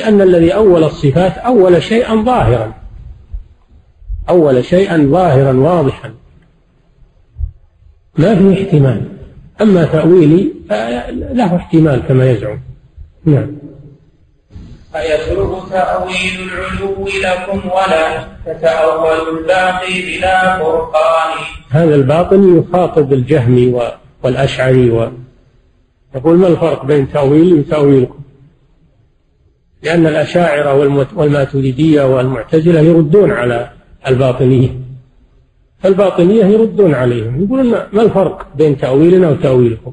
لأن الذي أول الصفات أول شيئا ظاهرا. أول شيئا ظاهرا واضحا. ما في احتمال. أما تأويلي له احتمال كما يزعم. نعم. أيسر تأويل العلو لكم ولا تتأول الباقي بلا فرقان. هذا الباطن يخاطب الجهمي والأشعري و يقول ما الفرق بين تأويلي وتأويلكم؟ لأن الأشاعرة والماتريدية والمعتزلة يردون على الباطنية. فالباطنية يردون عليهم. يقولون ما الفرق بين تأويلنا وتأويلكم؟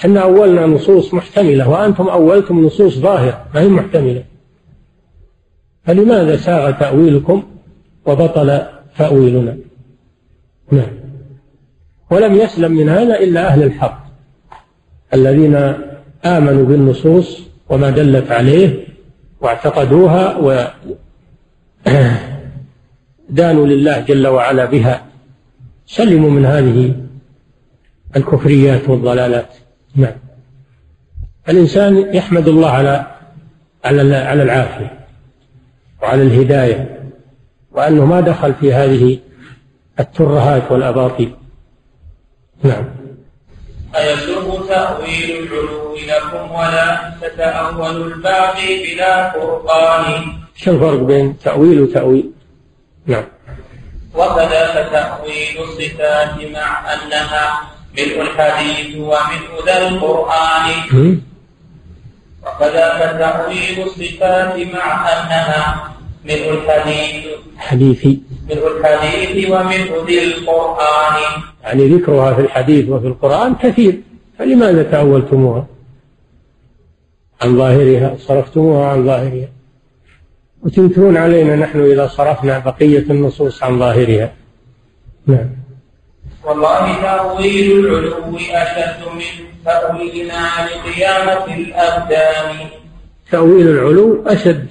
إحنا أولنا نصوص محتملة وأنتم أولتم نصوص ظاهرة ما هي محتملة. فلماذا ساغ تأويلكم وبطل تأويلنا؟ نعم. ولم يسلم من هذا إلا أهل الحق الذين آمنوا بالنصوص وما دلت عليه واعتقدوها ودانوا لله جل وعلا بها. سلموا من هذه الكفريات والضلالات. نعم. الإنسان يحمد الله على على على العافية وعلى الهداية وأنه ما دخل في هذه الترهات والأباطيل. نعم. أيسر تأويل العلو لكم ولا تتأول الباقي بلا فرقان شو الفرق بين تأويل وتأويل؟ نعم. وكذا تأويل الصفات مع أنها ملء الحديث وملء ذا القرآن. وكذا تأويل الصفات مع أنها ملء الحديث. حديثي. ملء الحديث وملء ذي القرآن. يعني ذكرها في الحديث وفي القرآن كثير فلماذا تأولتموها؟ عن ظاهرها صرفتموها عن ظاهرها. وتنكرون علينا نحن إذا صرفنا بقية النصوص عن ظاهرها. نعم. والله تأويل العلو أشد من تأويلنا لقيامة الأبدان تأويل العلو أشد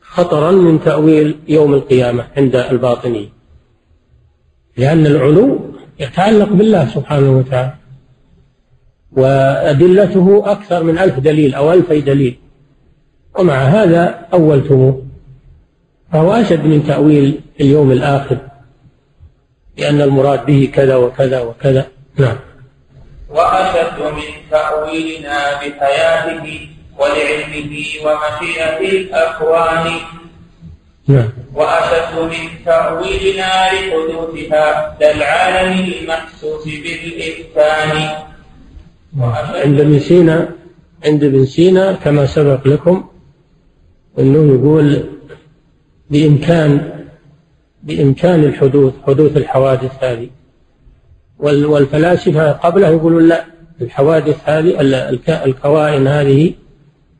خطرا من تأويل يوم القيامة عند الباطنية لأن العلو يتعلق بالله سبحانه وتعالى. وأدلته أكثر من ألف دليل أو ألفي دليل. ومع هذا أولتموه فهو أشد من تأويل اليوم الآخر لأن المراد به كذا وكذا وكذا. نعم. وأشد من تأويلنا بحياته ولعلمه ومشيئة الأكوان نعم. وأشد من تأويلنا لحدوثها للعالم المحسوس بالإمكان عند ابن سينا عند ابن سينا كما سبق لكم أنه يقول بإمكان بإمكان الحدوث حدوث الحوادث هذه. والفلاسفة قبله يقولون لا الحوادث هذه الكوائن هذه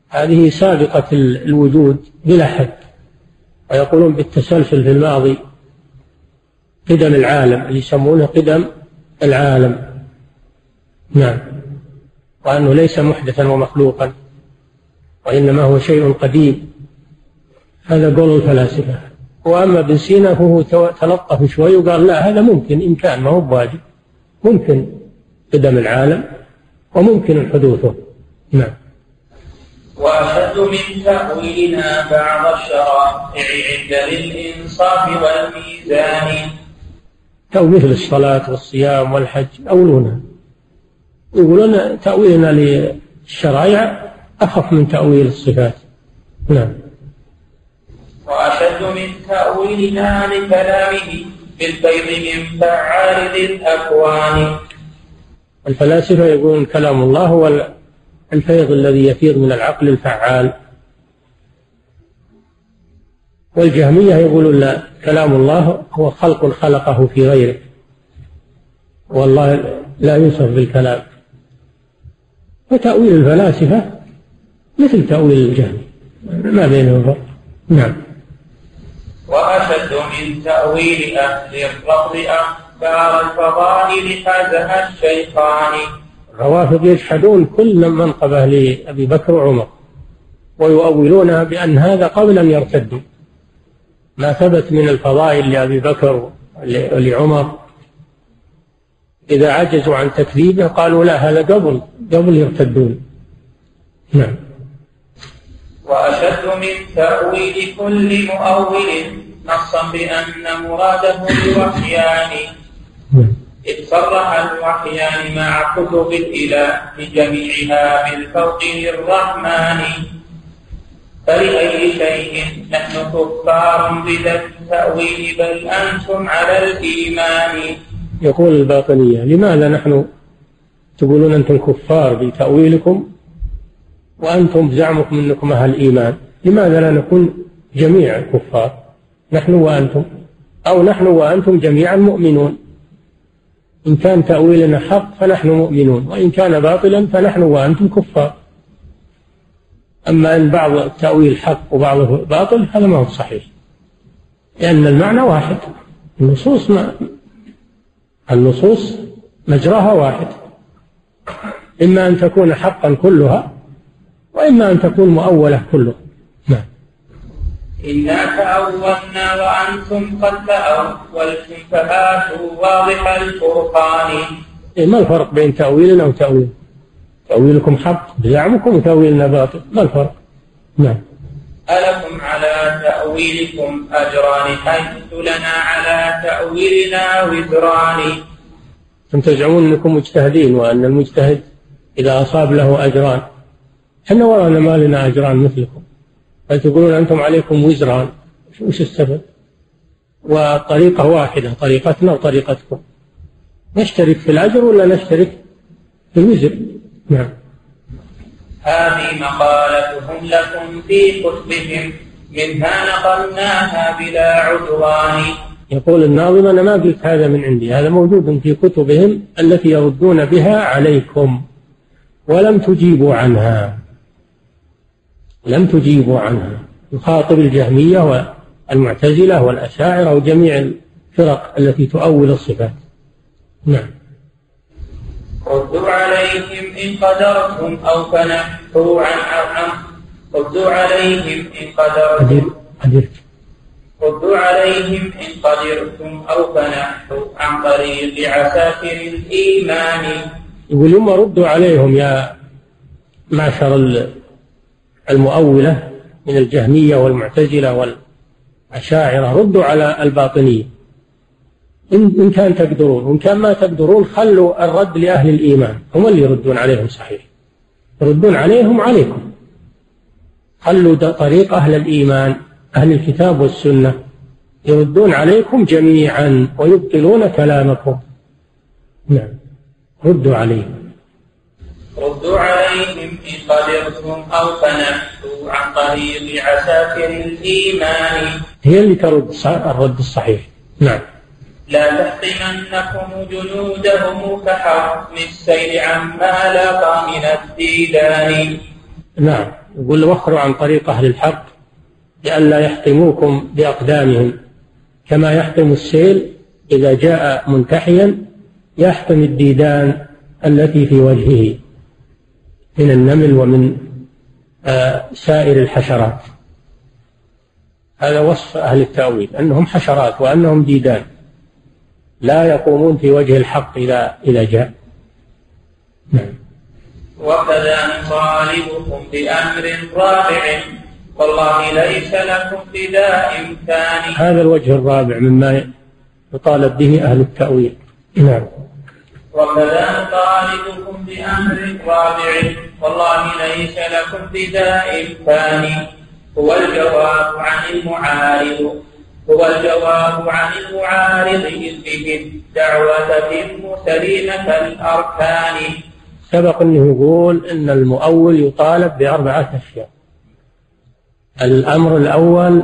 هذه سابقة الوجود بلا حد. ويقولون بالتسلسل في الماضي قدم العالم اللي يسمونه قدم العالم. نعم. وأنه ليس محدثا ومخلوقا وإنما هو شيء قديم. هذا قول الفلاسفة. وأما ابن سينا فهو تلطف شوي وقال لا هذا ممكن إمكان ما هو بواجب ممكن قدم العالم وممكن حدوثه. نعم. وأشد من تأويلنا بعض الشرائع عند للإنصاف والميزان. مثل الصلاة والصيام والحج أولونها يقولون تأويلنا للشرائع أخف من تأويل الصفات. نعم. وأشد من تأويلنا لكلامه بالفيض من فعال الأكوان. الفلاسفة يقولون كلام الله هو الفيض الذي يفيض من العقل الفعال. والجهمية يقولون لا كلام الله هو خلق خلقه في غيره. والله لا يوصف بالكلام. وتأويل الفلاسفة مثل تأويل الجهل. ما بينهم فرق. نعم. وأشد من تأويل أهل الرفض أخبار الفضائل حازها الشيطان. الروافض يجحدون كل منقبة لأبي بكر وعمر ويؤولونها بأن هذا قبل أن يرتدوا. ما ثبت من الفضائل لأبي بكر ولعمر إذا عجزوا عن تكذيبه قالوا لا هذا قبل قبل يرتدون. نعم. وأشد من تأويل كل مؤول نصا بأن مراده الوحيان إذ صرح الوحيان مع كتب الإله جميعها بالفوق للرحمن. فلأي شيء نحن كفار بذا التأويل بل أنتم على الإيمان. يقول الباطنية لماذا نحن تقولون أنتم كفار بتأويلكم وأنتم بزعمكم أنكم أهل الإيمان لماذا لا نكون جميعا كفار نحن وأنتم. أو نحن وأنتم جميعا مؤمنون. إن كان تأويلنا حق فنحن مؤمنون وإن كان باطلا فنحن وأنتم كفار. أما أن بعض التأويل حق وبعضه باطل هذا ما هو صحيح. لأن المعنى واحد النصوص ما النصوص مجراها واحد. إما أن تكون حقا كلها وإما أن تكون مؤولة كلها. نعم. إنا تأولنا وأنتم قد تأولتم فهاتوا واضح الفرقان. إيه ما الفرق بين تأويلنا وتأويل؟ تأويلكم حق بزعمكم وتأويلنا باطل. ما الفرق؟ نعم. ألكم على تأويلكم أجران حيث لنا على تأويلنا وزران. أنتم تزعمون أنكم مجتهدين وأن المجتهد إذا أصاب له أجران؟ إحنا ورانا ما لنا أجران مثلكم. فتقولون أنتم عليكم وزران. وش السبب؟ وطريقة واحدة طريقتنا وطريقتكم. نشترك في الأجر ولا نشترك في الوزر؟ نعم. هذه مقالتهم لكم في كتبهم منها نقلناها بلا عدوان يقول الناظم أنا ما قلت هذا من عندي هذا موجود في كتبهم التي يردون بها عليكم. ولم تجيبوا عنها. لم تجيبوا عنها. يخاطب الجهمية والمعتزلة والأشاعرة وجميع الفرق التي تؤول الصفات. نعم. ردوا عليهم إن قدرتم أو فنحوا عن عن ردوا عليهم إن قدرتم. قدرت ردوا عليهم إن قدرتم أو فنحوا عن طريق عساكر الإيمان. يقول يوم ردوا عليهم يا معشر المؤولة من الجهمية والمعتزلة والأشاعرة ردوا على الباطنية. إن إن كان تقدرون وإن كان ما تقدرون خلوا الرد لأهل الإيمان هم اللي يردون عليهم صحيح. يردون عليهم عليكم خلوا طريق أهل الإيمان أهل الكتاب والسنة يردون عليكم جميعا ويبطلون كلامكم. نعم. ردوا عليهم. ردوا عليهم إن قدرتم أو فنحوا عن طريق عساكر الإيمان. هي اللي ترد الرد الصحيح. نعم. لا تحطمنكم جنودهم كحرم السيل عما لاقى من الديدان. نعم. يقول وخروا عن طريق أهل الحق لئلا يحطموكم بأقدامهم. كما يحطم السيل إذا جاء منتحيا يحطم الديدان التي في وجهه من النمل ومن آه، سائر الحشرات. هذا وصف أهل التأويل أنهم حشرات وأنهم ديدان. لا يقومون في وجه الحق إذا إذا جاء. نعم. وكذا نطالبكم بأمر رابع. والله ليس لكم فداء ثاني. هذا الوجه الرابع مما يطالب به أهل التأويل. نعم. وكذا نطالبكم بأمر رابع. والله ليس لكم فداء ثاني. هو الجواب عن المعارض. هو الجواب عن المعارض إذ به الدعوة تتم سليمة الأركان سبق أنه يقول أن المؤول يطالب بأربعة أشياء. الأمر الأول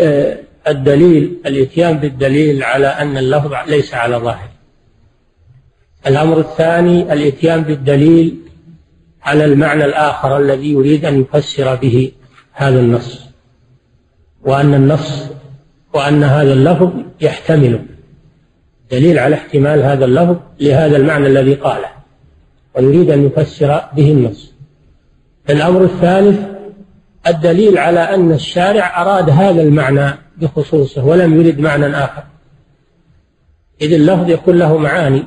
آه، الدليل الإتيان بالدليل على أن اللفظ ليس على ظاهر. الأمر الثاني الإتيان بالدليل على المعنى الآخر الذي يريد أن يفسر به هذا النص. وأن النص وأن هذا اللفظ يحتمل دليل على احتمال هذا اللفظ لهذا المعنى الذي قاله ويريد أن يفسر به النص. الأمر الثالث الدليل على أن الشارع أراد هذا المعنى بخصوصه ولم يرد معنى آخر. إذ اللفظ يكون له معاني.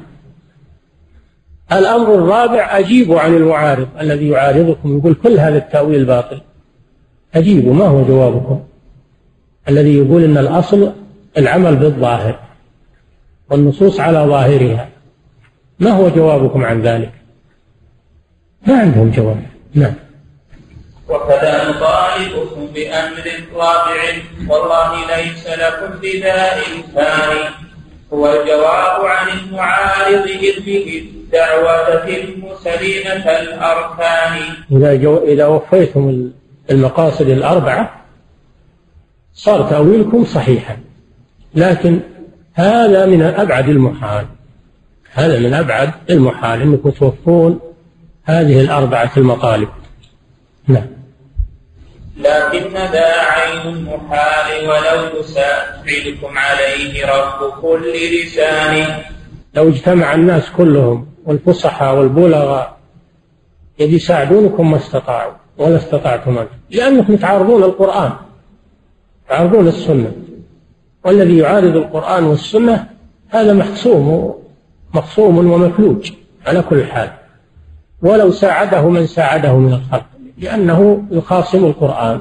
الأمر الرابع أجيبوا عن المعارض الذي يعارضكم يقول كل هذا التأويل باطل. أجيبوا ما هو جوابكم؟ الذي يقول أن الأصل العمل بالظاهر والنصوص على ظاهرها. ما هو جوابكم عن ذلك؟ ما عندهم جواب. نعم. وكذا نطالبكم بأمر رابع والله ليس لكم بذا إمكان هو الجواب عن المعارض إذ به الدعوة تتم سليمة الأركان. إذا, جو إذا وفيتم المقاصد الأربعة صار تأويلكم صحيحا. لكن هذا من أبعد المحال. هذا من أبعد المحال أنكم توفون هذه الأربعة المطالب نعم. لكن ذا عين المحال ولو يساعدكم عليه رب كل لسان. لو اجتمع الناس كلهم والفصحاء والبلغاء يجي يساعدونكم ما استطاعوا ولا استطعتم أنتم. لأنكم تعارضون القرآن. تعارضون السنة. والذي يعارض القرآن والسنة هذا محصوم مخصوم ومفلوج على كل حال. ولو ساعده من ساعده من الخلق لأنه يخاصم القرآن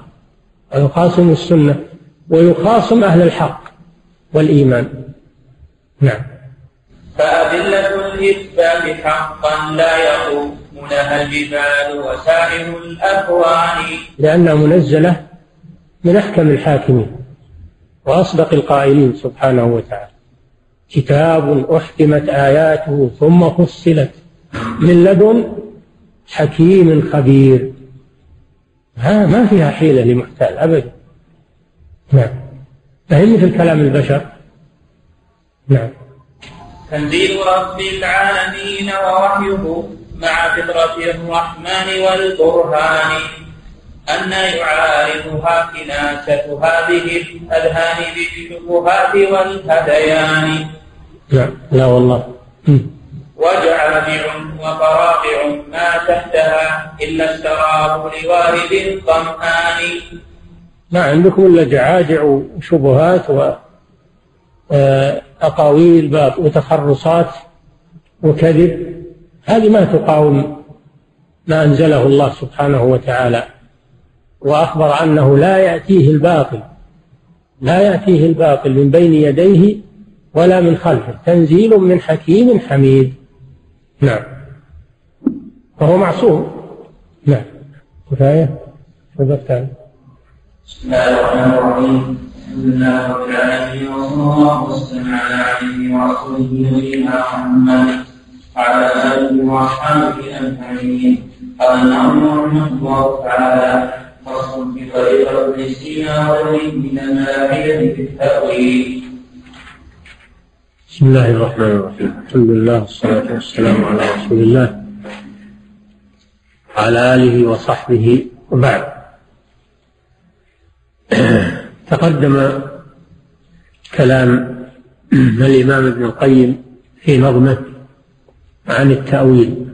ويخاصم السنة ويخاصم أهل الحق والإيمان. نعم. فأدلة الإثبات حقا لا يقومونها الجبال وسائر الأكوان. لأنها منزلة من أحكم الحاكمين وأصدق القائلين سبحانه وتعالى. كتاب أحكمت آياته ثم فصلت من لدن حكيم خبير. ها ما فيها حيلة لمحتال أبدا. نعم. فهي مثل كلام البشر. نعم. تنزيل رب العالمين ووحيه مع فطرة الرحمن والبرهان. أن يعارضها كناسة هذه الأذهان بالشبهات والهذيان نعم لا والله. وجعابع وقرابع ما تحتها إلا السراب لوارد ظمآن ما عندكم إلا جعاجع وشبهات وأقاويل آه، وتخرصات وكذب. هذه ما تقاوم ما أنزله الله سبحانه وتعالى. وأخبر أنه لا يأتيه الباطل لا يأتيه الباطل من بين يديه ولا من خلفه. تنزيل من حكيم حميد. نعم. فهو معصوم. نعم. كفاية. تفضل بسم الله الرحمن الرحيم. الحمد لله رب العالمين وصلى الله وسلم على عبده ورسوله نبينا محمد وعلى آله وأصحابه أجمعين. قال النعم رحمه الله تعالى فصل في طريقه ابن سينا وغيره من في التاويل بسم الله الرحمن الرحيم. الحمد لله والصلاة والسلام على رسول الله. وعلى آله وصحبه وبعد. تقدم كلام الإمام ابن القيم في نظمه عن التأويل.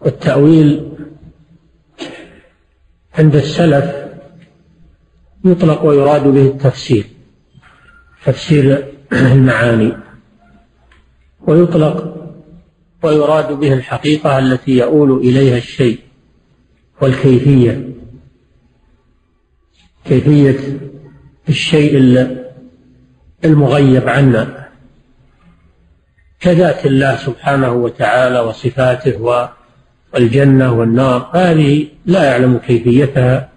والتأويل عند السلف يطلق ويراد به التفسير تفسير المعاني ويطلق ويراد به الحقيقة التي يؤول إليها الشيء والكيفية كيفية الشيء المغيب عنا. كذات الله سبحانه وتعالى وصفاته والجنة والنار هذه لا يعلم كيفيتها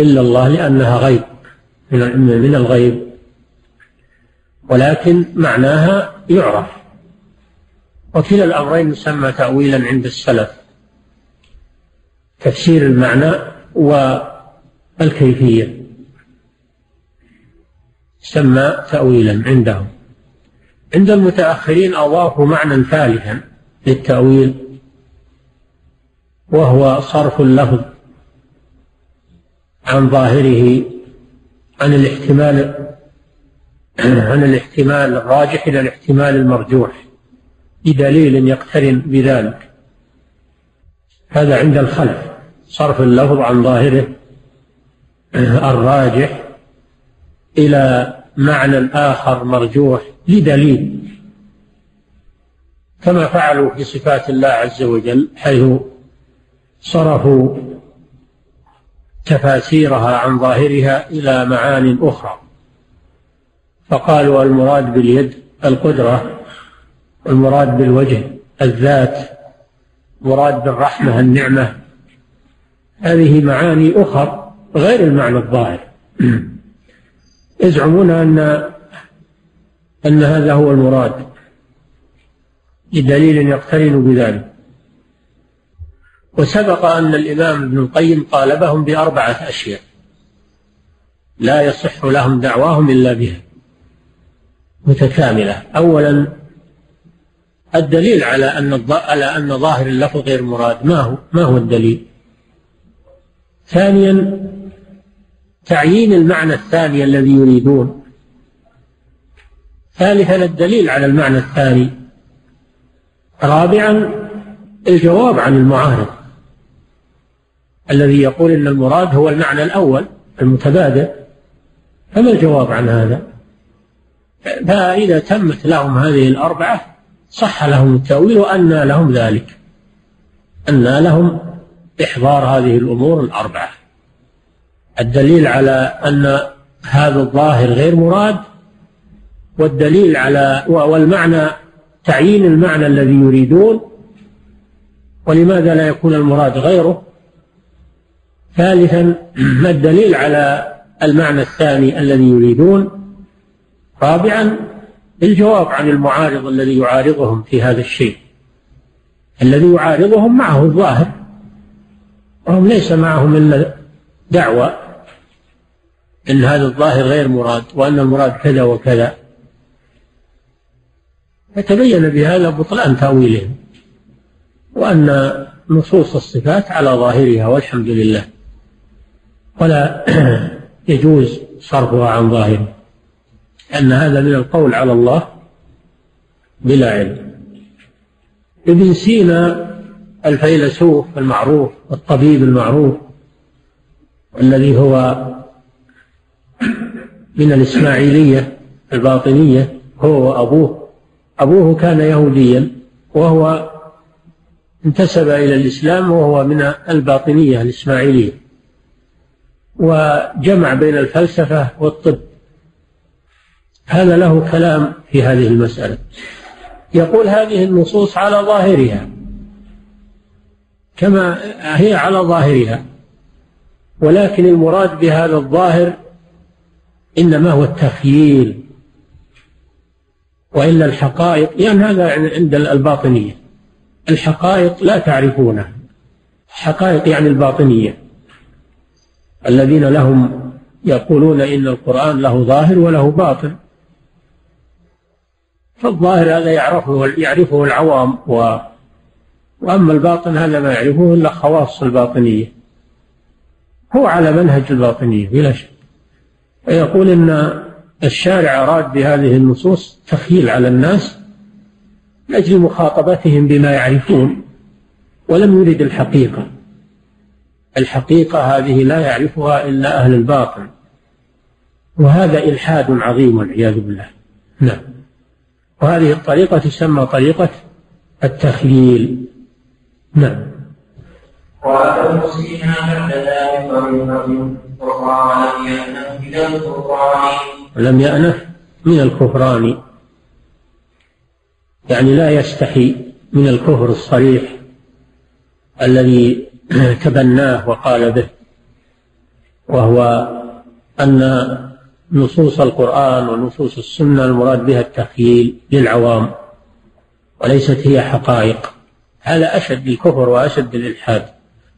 إلا الله لأنها غيب من الغيب. ولكن معناها يعرف. وكلا الأمرين يسمى تأويلا عند السلف. تفسير المعنى والكيفية. سمى تأويلا عندهم. عند المتأخرين أضافوا معنى ثالثا للتأويل. وهو صرف اللفظ عن ظاهره عن الاحتمال عن الاحتمال الراجح إلى الاحتمال المرجوح بدليل يقترن بذلك. هذا عند الخلف صرف اللفظ عن ظاهره الراجح إلى معنى آخر مرجوح لدليل. كما فعلوا في صفات الله عز وجل حيث صرفوا تفاسيرها عن ظاهرها إلى معان أخرى. فقالوا المراد باليد القدرة والمراد بالوجه الذات مراد بالرحمة النعمة. هذه معاني أخر غير المعنى الظاهر. يزعمون أن أن هذا هو المراد. بدليل يقترن بذلك. وسبق أن الإمام ابن القيم طالبهم بأربعة أشياء. لا يصح لهم دعواهم إلا بها. متكاملة. أولا الدليل على أن على أن ظاهر اللفظ غير مراد. ما هو؟ ما هو الدليل؟ ثانيا تعيين المعنى الثاني الذي يريدون. ثالثا الدليل على المعنى الثاني. رابعا الجواب عن المعارض. الذي يقول إن المراد هو المعنى الأول المتبادل. فما الجواب عن هذا؟ فإذا تمت لهم هذه الأربعة صح لهم التأويل وانى لهم ذلك. انى لهم إحضار هذه الأمور الأربعة. الدليل على أن هذا الظاهر غير مراد والدليل على والمعنى تعيين المعنى الذي يريدون ولماذا لا يكون المراد غيره؟ ثالثا ما الدليل على المعنى الثاني الذي يريدون؟ رابعا الجواب عن المعارض الذي يعارضهم في هذا الشيء. الذي يعارضهم معه الظاهر. وهم ليس معهم الا دعوى إن هذا الظاهر غير مراد وأن المراد كذا وكذا. فتبين بهذا بطلان تأويلهم وأن نصوص الصفات على ظاهرها والحمد لله. ولا يجوز صرفها عن ظاهره أن هذا من القول على الله بلا علم. ابن سينا الفيلسوف المعروف الطبيب المعروف الذي هو من الإسماعيلية الباطنية هو وأبوه. أبوه كان يهوديا وهو انتسب إلى الإسلام وهو من الباطنية الإسماعيلية. وجمع بين الفلسفة والطب. هذا له كلام في هذه المسألة. يقول هذه النصوص على ظاهرها. كما هي على ظاهرها. ولكن المراد بهذا الظاهر إنما هو التخييل وإلا الحقائق يعني هذا عند الباطنية. الحقائق لا تعرفونها. حقائق يعني الباطنية. الذين لهم يقولون إن القرآن له ظاهر وله باطن. فالظاهر هذا يعرفه يعرفه العوام و وأما الباطن هذا ما يعرفه إلا خواص الباطنية. هو على منهج الباطنية بلا شك. فيقول إن الشارع أراد بهذه النصوص تخيل على الناس لأجل مخاطبتهم بما يعرفون ولم يرد الحقيقة. الحقيقة هذه لا يعرفها إلا أهل الباطن. وهذا إلحاد عظيم والعياذ بالله. نعم. وهذه الطريقة تسمى طريقة التخييل نعم. وأبو سينا بعد ذلك طريقة أخرى لم يأنف من الكفران لم يأنف من الكفران. يعني لا يستحي من الكفر الصريح الذي تبناه وقال به وهو أن نصوص القرآن ونصوص السنة المراد بها التخييل للعوام وليست هي حقائق. هذا أشد الكفر وأشد الإلحاد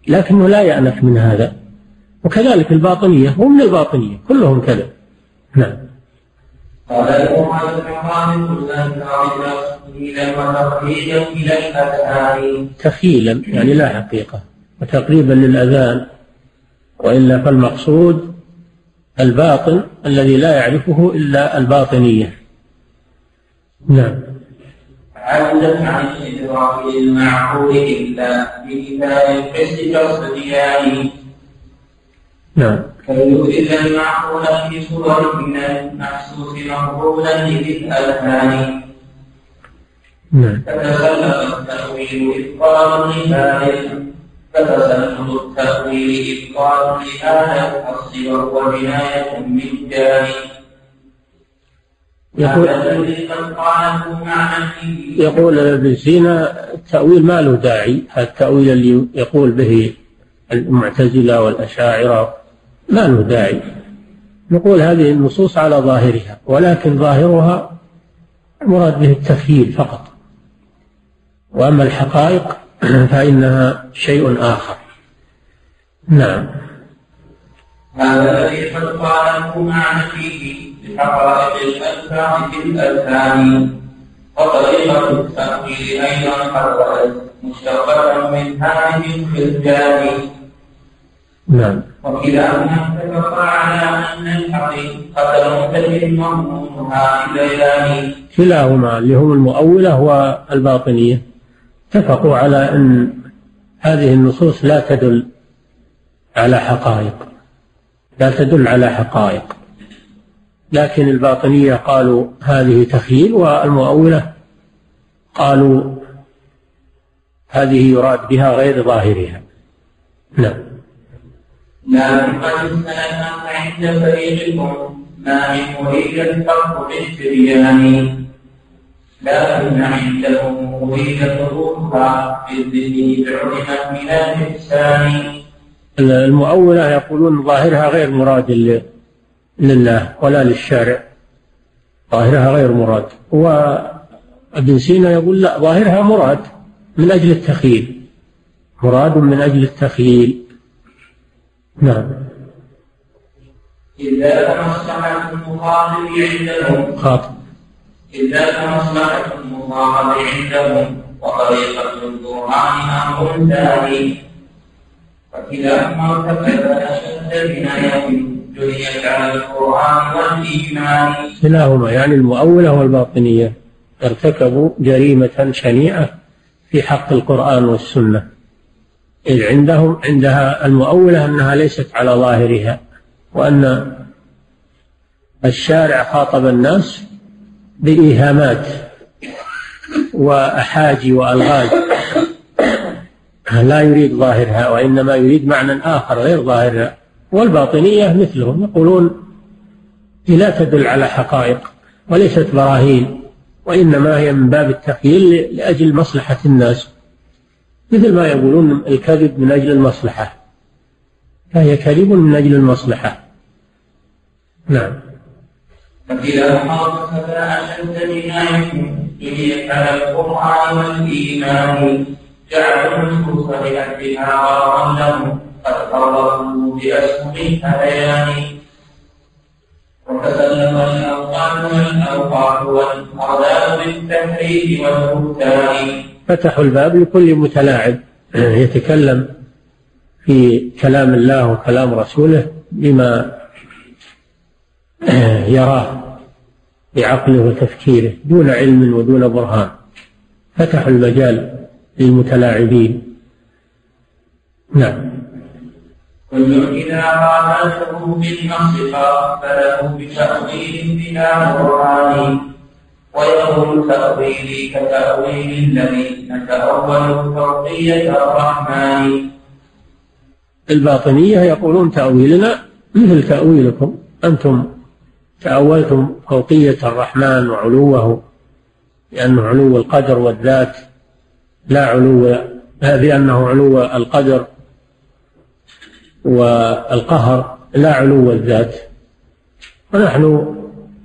لكنه لا يأنف من هذا. وكذلك الباطنية هم من الباطنية كلهم كذا. نعم. قال الأمة تخييلا إلى الأذهان تخيلا يعني لا حقيقة. وتقريبا للأذان وإلا فالمقصود الباطن الذي لا يعرفه إلا الباطنية. نعم. عدت عن الإدراك للمعقول إلا بكتاب الحس كالصبيان. نعم. يدرك المعقول في صور من المحسوس مقبولا لذي الأذهان نعم. فتسلط التأويل إبطال فتسلط التأويل وبناية من يقول يقول ابن سينا التأويل ما له داعي. التأويل اللي يقول به المعتزلة والأشاعرة ما له داعي. نقول هذه النصوص على ظاهرها ولكن ظاهرها المراد به التخييل فقط. وأما الحقائق فإنها شيء آخر. نعم. هذا الذي قد قاله معنى فيه بحقائق الألفاظ في الأذهان وطريقة التأويل أيضا قد مشتقة من هذه الخرجان نعم. وكلاهما اتفق على أن الحقيقة تجد مضمونها إليان كلاهما اللي هم المؤولة والباطنية. اتفقوا على أن هذه النصوص لا تدل على حقائق. لا تدل على حقائق. لكن الباطنية قالوا هذه تخيل والمؤولة قالوا هذه يراد بها غير ظاهرها. نعم. لكن قد استلم عند فريقكم ما من أريد الفرق لكن عندهم أريد ظهورها بالذكر بعلمت من الإحسان المؤولة يقولون ظاهرها غير مراد لله ولا للشارع. ظاهرها غير مراد. وابن سينا يقول لا ظاهرها مراد من أجل التخيل مراد من أجل التخيل نعم. إذا مصلحة المخاطب عندهم خاطب إذا مصلحة المخاطب عندهم وطريقة القرآن أمر ثاني فكلاهما ارتكب أشد بناية جريت على القرآن والإيمان. كلاهما يعني المؤولة والباطنية ارتكبوا جريمة شنيعة في حق القرآن والسنة. إذ عندهم عندها المؤولة أنها ليست على ظاهرها وأن الشارع خاطب الناس بإيهامات وأحاجي وألغاز. لا يريد ظاهرها وإنما يريد معنى آخر غير ظاهرها. والباطنية مثلهم. يقولون لا تدل على حقائق وليست براهين وإنما هي من باب التخيل لأجل مصلحة الناس. مثل ما يقولون الكذب من أجل المصلحة. فهي كذب من أجل المصلحة. نعم. فإذا خاف فأشد بنايكم جريت على القرآن والإيمان. جعلوا النصوص لأهلها غرضا لهم قد قرروا بأسهم الهذيان وتسلم الأوقات والأوقات والأرباب بالتحريف والبهتان. فتحوا الباب لكل متلاعب. يتكلم في كلام الله وكلام رسوله بما يراه بعقله وتفكيره دون علم ودون برهان. فتحوا المجال للمتلاعبين. نعم. كل إذا قابلته بالنص فله بتأويل بلا برهان ويقول تأويلي كتأويل الذي نتأول فوقية الرحمن. الباطنية يقولون تأويلنا مثل تأويلكم أنتم تأولتم فوقية الرحمن وعلوه لأنه علو القدر والذات لا علو بأنه علو القدر والقهر لا علو الذات. ونحن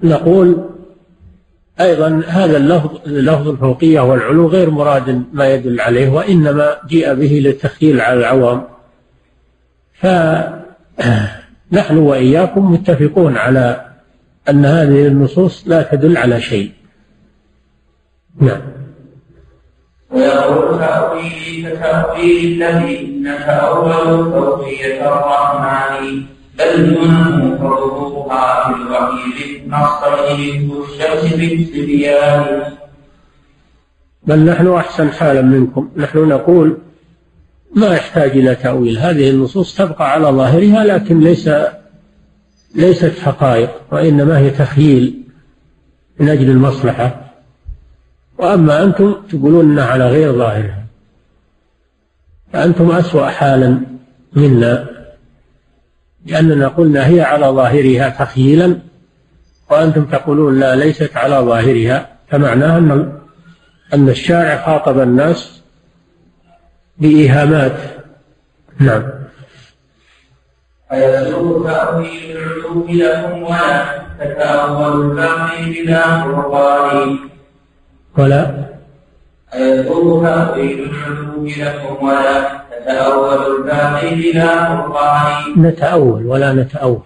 نقول أيضا هذا اللفظ لفظ الفوقية والعلو غير مراد ما يدل عليه وإنما جيء به للتخييل على العوام. فنحن وإياكم متفقون على أن هذه النصوص لا تدل على شيء. نعم. ويقول تأويلي كتأويل الذي نتأول فوقية الرحمن بل دونه حروفها في الوحي نصين الشمس بالسبيان بل نحن أحسن حالا منكم. نحن نقول ما يحتاج إلى تأويل. هذه النصوص تبقى على ظاهرها لكن ليس ليست حقائق وإنما هي تخييل من أجل المصلحة. وأما أنتم تقولون أنها على غير ظاهرها. فأنتم أسوأ حالا منا لأننا قلنا هي على ظاهرها تخييلا وأنتم تقولون لا ليست على ظاهرها. فمعناها أن أن الشارع خاطب الناس بإيهامات. نعم. أيسوء تأويل العلوم لكم ولا تتأول الباقي بلا فرقان ولا أيسوء تأويل العلوم لكم ولا تتأول الباقي بلا فرقان نتأول ولا نتأول.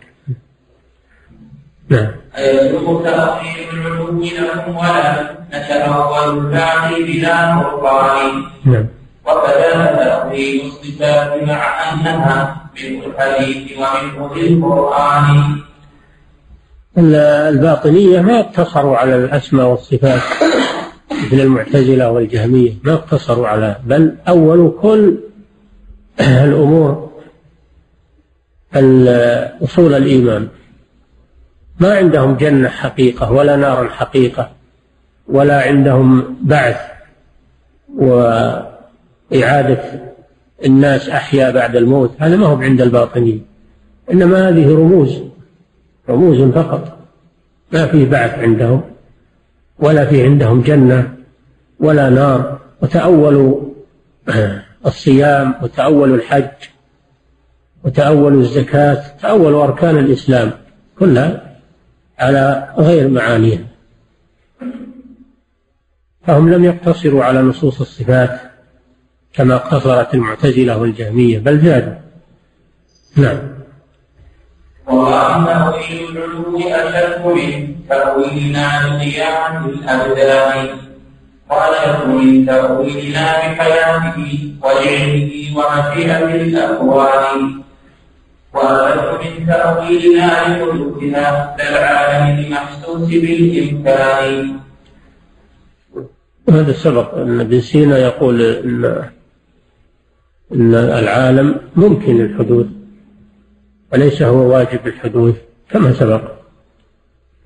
نعم. أيسوء تأويل العلوم لكم ولا نتأول الباقي بلا فرقان نعم. وكذا تأويل الصفات مع أنها الحديث ومنه القرآن الباطنية ما اقتصروا على الأسماء والصفات مثل المعتزلة والجهمية ما اقتصروا على بل أولوا كل الأمور أصول الإيمان. ما عندهم جنة حقيقة ولا نار حقيقة ولا عندهم بعث وإعادة الناس أحياء بعد الموت هذا ما هو عند الباطنية إنما هذه رموز رموز فقط. ما فيه بعث عندهم ولا في عندهم جنة ولا نار. وتأولوا الصيام وتأولوا الحج وتأولوا الزكاة تأولوا أركان الإسلام كلها على غير معانيها. فهم لم يقتصروا على نصوص الصفات. كما اقتصرت المعتزلة والجهمية. بل زادوا. نعم. وأن تأويل العلو أشد من تأويلنا عن الأبدان وأشد من تأويلنا بحياته وعلمه ومشيئة الأكوان وأشد من تأويلنا لحدوثنا للعالم المحسوس بالإمكان. هذا سبق أن ابن سينا يقول أن العالم ممكن الحدوث وليس هو واجب الحدوث كما سبق.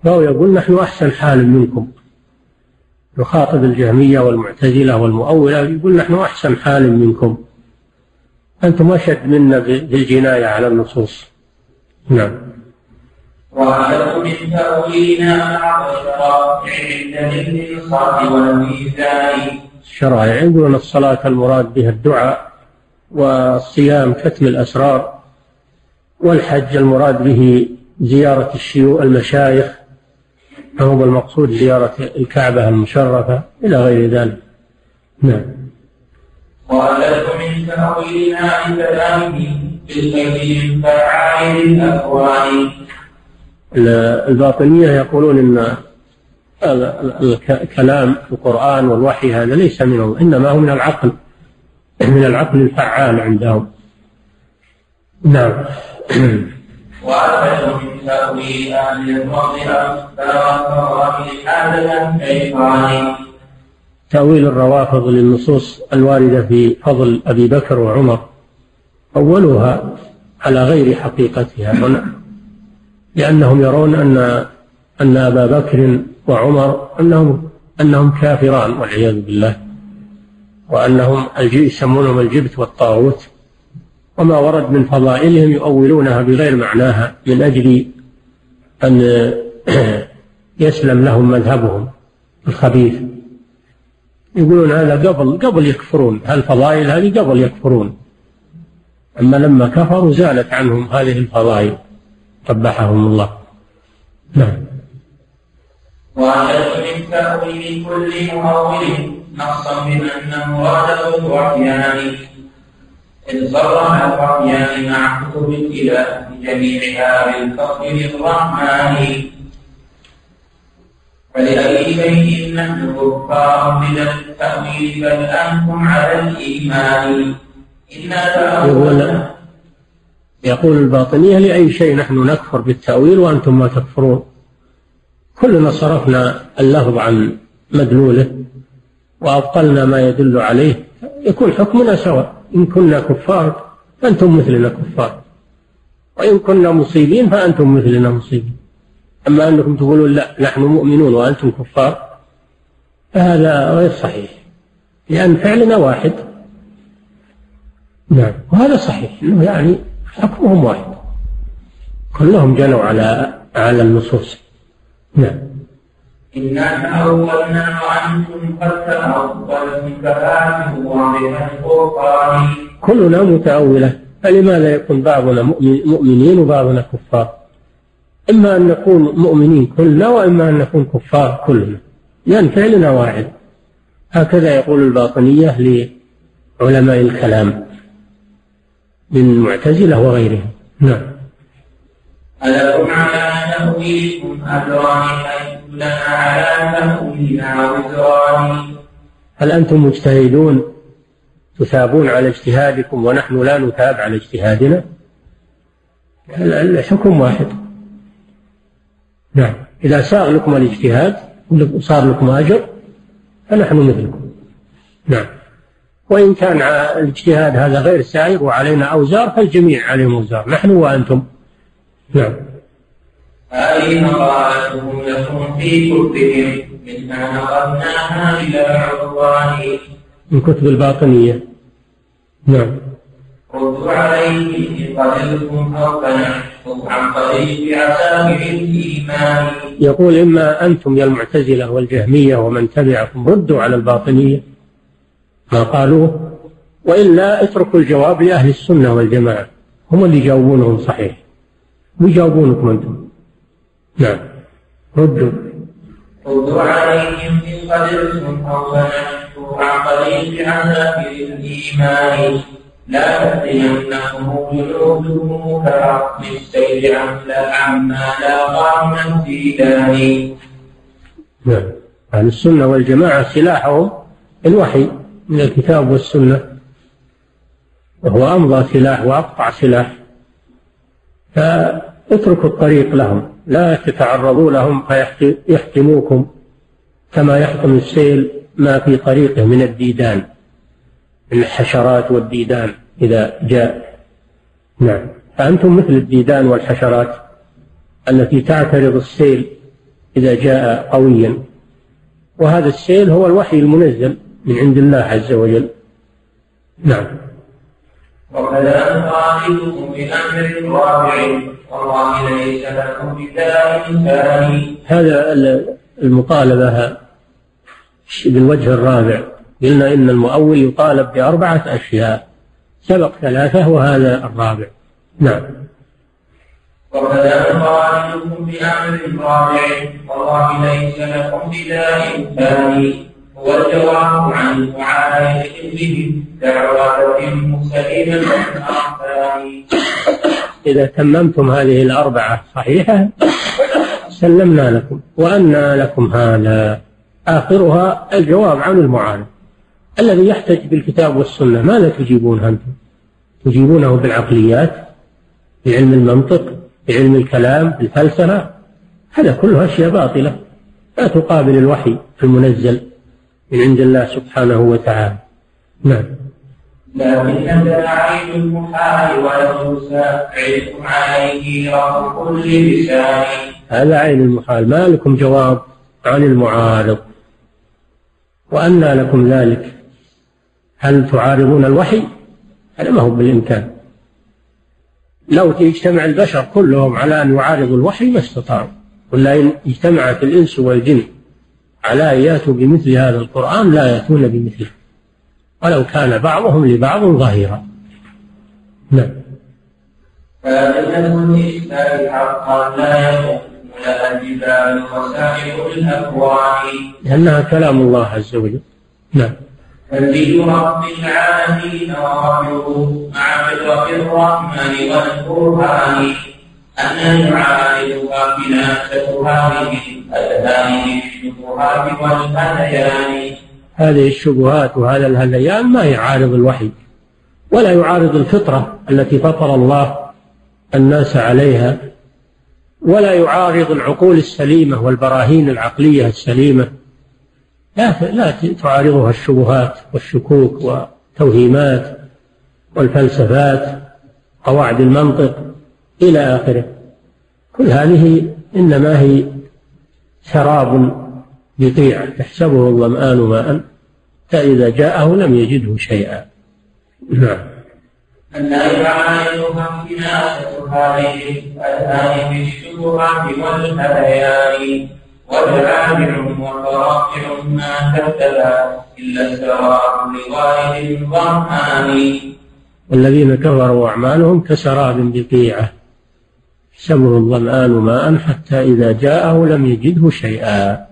فهو يقول نحن أحسن حال منكم. يخاطب الجهمية والمعتزلة والمؤولة يقول نحن أحسن حال منكم. أنتم أشد منا بالجناية على النصوص. نعم. وعلى من تأويلنا مع الشرائع عند والميزان. الشرائع يقولون الصلاة المراد بها الدعاء. والصيام كتم الأسرار والحج المراد به زيارة الشيوخ المشايخ فهو المقصود زيارة الكعبة المشرفة إلى غير ذلك. نعم. وألف من من الأكوان الباطنية يقولون إن الكلام القرآن والوحي هذا ليس منه إنما هو من العقل. من العقل الفعال عندهم. نعم. من تأويل أهل تأويل الروافض للنصوص الواردة في فضل أبي بكر وعمر. أولها على غير حقيقتها لأنهم يرون أن أن أبا بكر وعمر أنهم أنهم كافران والعياذ بالله. وأنهم يسمونهم الجبت والطاغوت. وما ورد من فضائلهم يؤولونها بغير معناها من أجل أن يسلم لهم مذهبهم الخبيث. يقولون هذا قبل قبل يكفرون. هالفضائل هذه؟ قبل يكفرون. أما لما كفروا زالت عنهم هذه الفضائل. قبحهم الله. نعم. وعلى من تأويل كل مؤول نصا بأن مراده الوحيان. إذ صرح الوحيان مع كتب الإله جميعها بالفضل للرحمن فلأي شيء نحن كفار من التأويل بل أنتم على الإيمان. يقول يقول الباطنية لأي شيء نحن نكفر بالتأويل وأنتم ما تكفرون. كلنا صرفنا اللفظ عن مدلوله. وأبطلنا ما يدل عليه. يكون حكمنا سواء. إن كنا كفار فأنتم مثلنا كفار. وإن كنا مصيبين فأنتم مثلنا مصيبين. أما أنكم تقولون لا نحن مؤمنون وأنتم كفار هذا غير صحيح. لأن فعلنا واحد. نعم. وهذا صحيح. إنه يعني حكمهم واحد. كلهم جنوا على على النصوص. نعم. إنا تأولنا وأنتم قد فآتوا واضح الفرقان. كلنا متأولة. فلماذا يكون بعضنا مؤمنين وبعضنا كفار؟ إما أن نكون مؤمنين كلنا وإما أن نكون كفار كلنا. لأن فعلنا واحد. هكذا يقول الباطنية لعلماء الكلام. من المعتزلة وغيرهم. نعم. ألكم على تأويلكم أجران لنا على تأويلنا وزران هل أنتم مجتهدون تثابون على اجتهادكم ونحن لا نثاب على اجتهادنا؟ الحكم واحد. نعم. إذا ساغ لكم الاجتهاد وصار لكم أجر فنحن مثلكم. نعم. وإن كان الاجتهاد هذا غير سائغ وعلينا أوزار فالجميع عليهم أوزار نحن وأنتم. نعم. هذه مقالتهم لكم في كتبهم؟ منها نقلناها إلى عدوان من كتب الباطنية. نعم. ردوا عليه إن قتلتم أو فنحكم عن طريق عساكر الإيمان. يقول إما أنتم يا المعتزلة والجهمية ومن تبعكم ردوا على الباطنية. ما قالوه وإلا اتركوا الجواب لأهل السنة والجماعة. هم اللي يجاوبونهم صحيح. ويجاوبونكم أنتم. نعم ردوا. ردوا عليهم إن قدرتم أو فنحتوا عن طريق عذاب الإيمان. لا تأتينهم جنودهم كرحم السيل عما لاقى من الديدان نعم أهل السنة والجماعة سلاحهم الوحي من الكتاب والسنة. وهو أمضى سلاح وأقطع سلاح. فاتركوا الطريق لهم. لا تتعرضوا لهم فيحتموكم كما يحتم السيل ما في طريقه من الديدان من الحشرات والديدان إذا جاء. نعم. فأنتم مثل الديدان والحشرات التي تعترض السيل إذا جاء قويا. وهذا السيل هو الوحي المنزل من عند الله عز وجل. نعم. وكذا نخالفكم بأمر رابع والله ليس لكم بداء ثاني هذا المطالبة بالوجه الرابع. قلنا إن المؤول يطالب بأربعة أشياء. سبق ثلاثة وهذا الرابع. نعم. وكذا نخالفكم بأمر رابع والله ليس لكم بداء ثاني هو الجواب عن مسلمة إذا تممتم هذه الأربعة صحيحة سلمنا لكم وأنا لكم هذا. آخرها الجواب عن المعارض الذي يحتج بالكتاب والسنة ماذا تجيبون أنتم؟ تجيبونه بالعقليات بعلم المنطق بعلم الكلام بالفلسفة؟ هذا كله أشياء باطلة. لا تقابل الوحي في المنزل. من عند الله سبحانه وتعالى. نعم. لكن عين المحال ولو ساعدكم عليه رب كل لسان. هذا عين المحال. ما لكم جواب عن المعارض؟ وأنى لكم ذلك هل تعارضون الوحي؟ هذا ما هو بالإمكان. لو اجتمع البشر كلهم على أن يعارضوا الوحي ما استطاعوا. ولا إن اجتمعت الإنس والجن على أن يأتوا بمثل هذا القرآن لا يأتون بمثله. ولو كان بعضهم لبعض ظهيرا نعم. فإنه الإسلام حقا لا لها الجبال وسائر الأكوان لأنها كلام الله عز وجل. نعم. تنزيل رب العالمين وربه مع فطرة الرحمن والقرآن. أن يعارضها خلافة هذه الشبهات والهذيان هذه الشبهات وهذا الهذيان ما يعارض الوحي ولا يعارض الفطرة التي فطر الله الناس عليها ولا يعارض العقول السليمة والبراهين العقلية السليمة. لا لا تعارضها الشبهات والشكوك والتوهيمات والفلسفات قواعد المنطق. إلى آخره. كل هذه إنما هي سراب بقيع تحسبه الظمآن ماء حتى إذا جاءه لم يجده شيئا. نعم. يفهم كناسة هذه الآن في الشبهات والهذيان وجامع وفراقع ما كتبا إلا السراب لوالد الظمآن. والذين كفروا أعمالهم كسراب بقيعة. يحسبه الظمآن ماء حتى إذا جاءه لم يجده شيئا.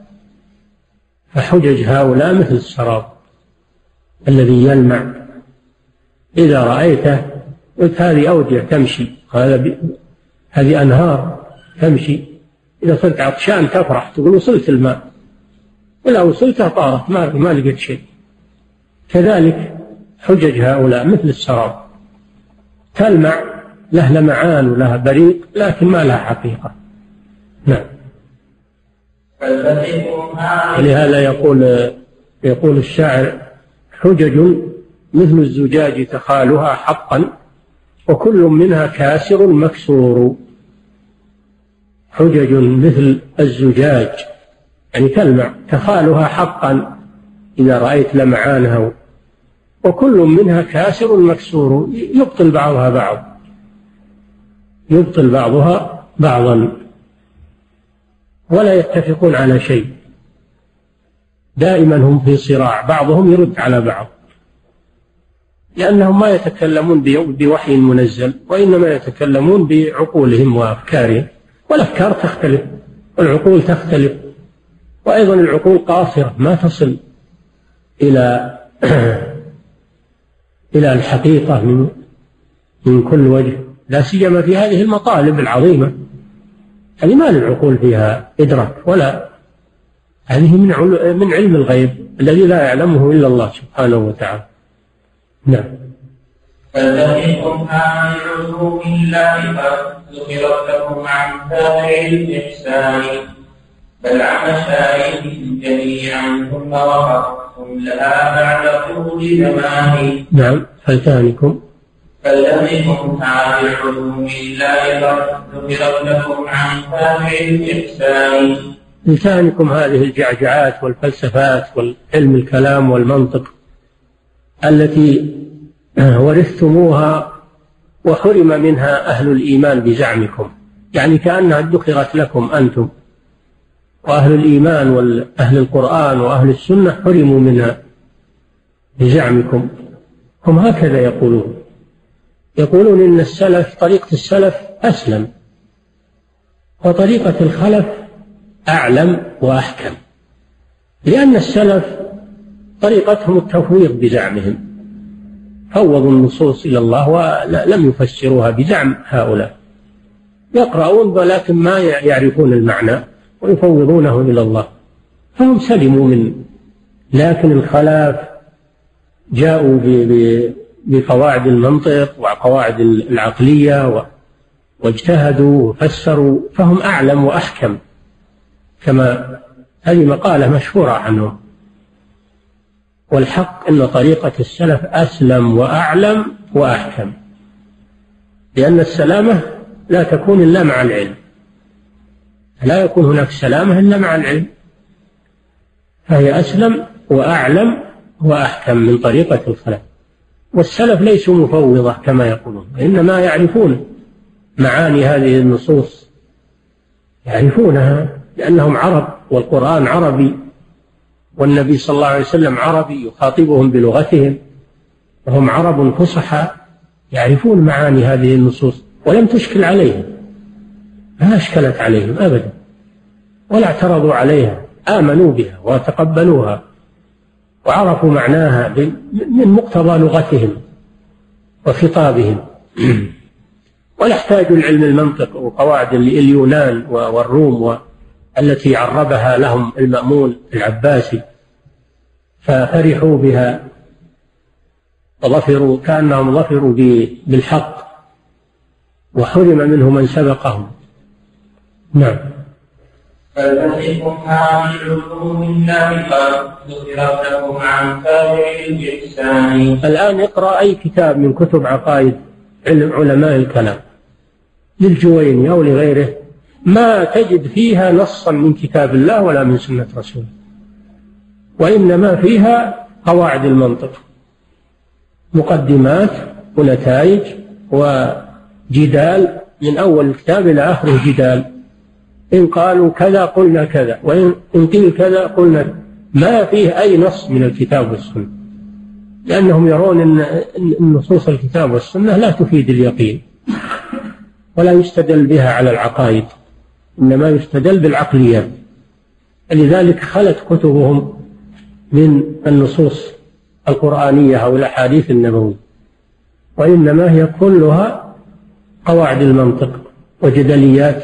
فحجج هؤلاء مثل السراب الذي يلمع. إذا رأيته قلت هذه أودية تمشي. هذا هذه أنهار تمشي. إذا صرت عطشان تفرح تقول وصلت الماء. ولا وصلته طارت ما ما لقيت شيء. كذلك حجج هؤلاء مثل السراب. تلمع له لمعان ولها بريق لكن ما لها حقيقة. نعم. ولهذا يقول يقول الشاعر حجج مثل الزجاج تخالها حقا وكل منها كاسر مكسور. حجج مثل الزجاج يعني تلمع تخالها حقا إذا رأيت لمعانها وكل منها كاسر مكسور يبطل بعضها بعض. يبطل بعضها بعضا ولا يتفقون على شيء. دائما هم في صراع بعضهم يرد على بعض. لأنهم ما يتكلمون بوحي منزل وإنما يتكلمون بعقولهم وأفكارهم. والأفكار تختلف والعقول تختلف. وأيضا العقول قاصرة ما تصل إلى إلى الحقيقة من من كل وجه. لا سيما في هذه المطالب العظيمة. هذه ما للعقول فيها إدراك ولا. هذه من من علم الغيب الذي لا يعلمه إلا الله سبحانه وتعالى. نعم. فلتكن عن علوم الله ذكرت لكم عن تابع الإحسان. بل عن مشايخهم جميعا ثم وقفتم لها بعد طول زمان. نعم. فلتانكم فلتكن عن علوم الله ذكرت لكم عن تابع الإحسان. لسانكم هذه الجعجعات والفلسفات والعلم الكلام والمنطق التي ورثتموها وحرم منها أهل الإيمان بزعمكم. يعني كأنها ادخرت لكم أنتم. وأهل الإيمان وأهل القرآن وأهل السنة حرموا منها بزعمكم. هم هكذا يقولون. يقولون إن السلف طريقة السلف أسلم وطريقة الخلف أعلم وأحكم لأن السلف طريقتهم التفويض بزعمهم فوضوا النصوص إلى الله ولم يفسروها بزعم هؤلاء يقرؤون ولكن ما يعرفون المعنى ويفوضونه إلى الله فهم سلموا من لكن الخلاف جاءوا بقواعد المنطق وقواعد العقلية واجتهدوا وفسروا فهم أعلم وأحكم. كما هذه مقالة مشهورة عنهم. والحق أن طريقة السلف أسلم وأعلم وأحكم. لأن السلامة لا تكون إلا مع العلم. لا يكون هناك سلامة إلا مع العلم. فهي أسلم وأعلم وأحكم من طريقة الخلف والسلف ليسوا مفوضة كما يقولون وإنما يعرفون معاني هذه النصوص. يعرفونها لأنهم عرب والقرآن عربي والنبي صلى الله عليه وسلم عربي يخاطبهم بلغتهم وهم عرب فصحى يعرفون معاني هذه النصوص ولم تشكل عليهم. ما أشكلت عليهم أبدا ولا اعترضوا عليها آمنوا بها وتقبلوها. وعرفوا معناها من مقتضى لغتهم وخطابهم. ولا احتاجوا لعلم المنطق وقواعد اليونان والروم التي عربها لهم المأمون العباسي. ففرحوا بها وظفروا كأنهم ظفروا بالحق. وحرم منه من سبقهم. نعم. عن ذكرت لكم عن الإحسان الآن اقرأ أي كتاب من كتب عقائد علم علماء الكلام. للجويني أو لغيره. ما تجد فيها نصا من كتاب الله ولا من سنة رسوله. وإنما فيها قواعد المنطق. مقدمات ونتائج وجدال. من أول الكتاب إلى آخره جدال. إن قالوا كذا قلنا كذا وإن قيل كذا قلنا ما فيه أي نص من الكتاب والسنة. لأنهم يرون أن نصوص الكتاب والسنة لا تفيد اليقين. ولا يستدل بها على العقائد. إنما يستدل بالعقليات. لذلك خلت كتبهم من النصوص القرآنية أو الأحاديث النبوية. وإنما هي كلها قواعد المنطق وجدليات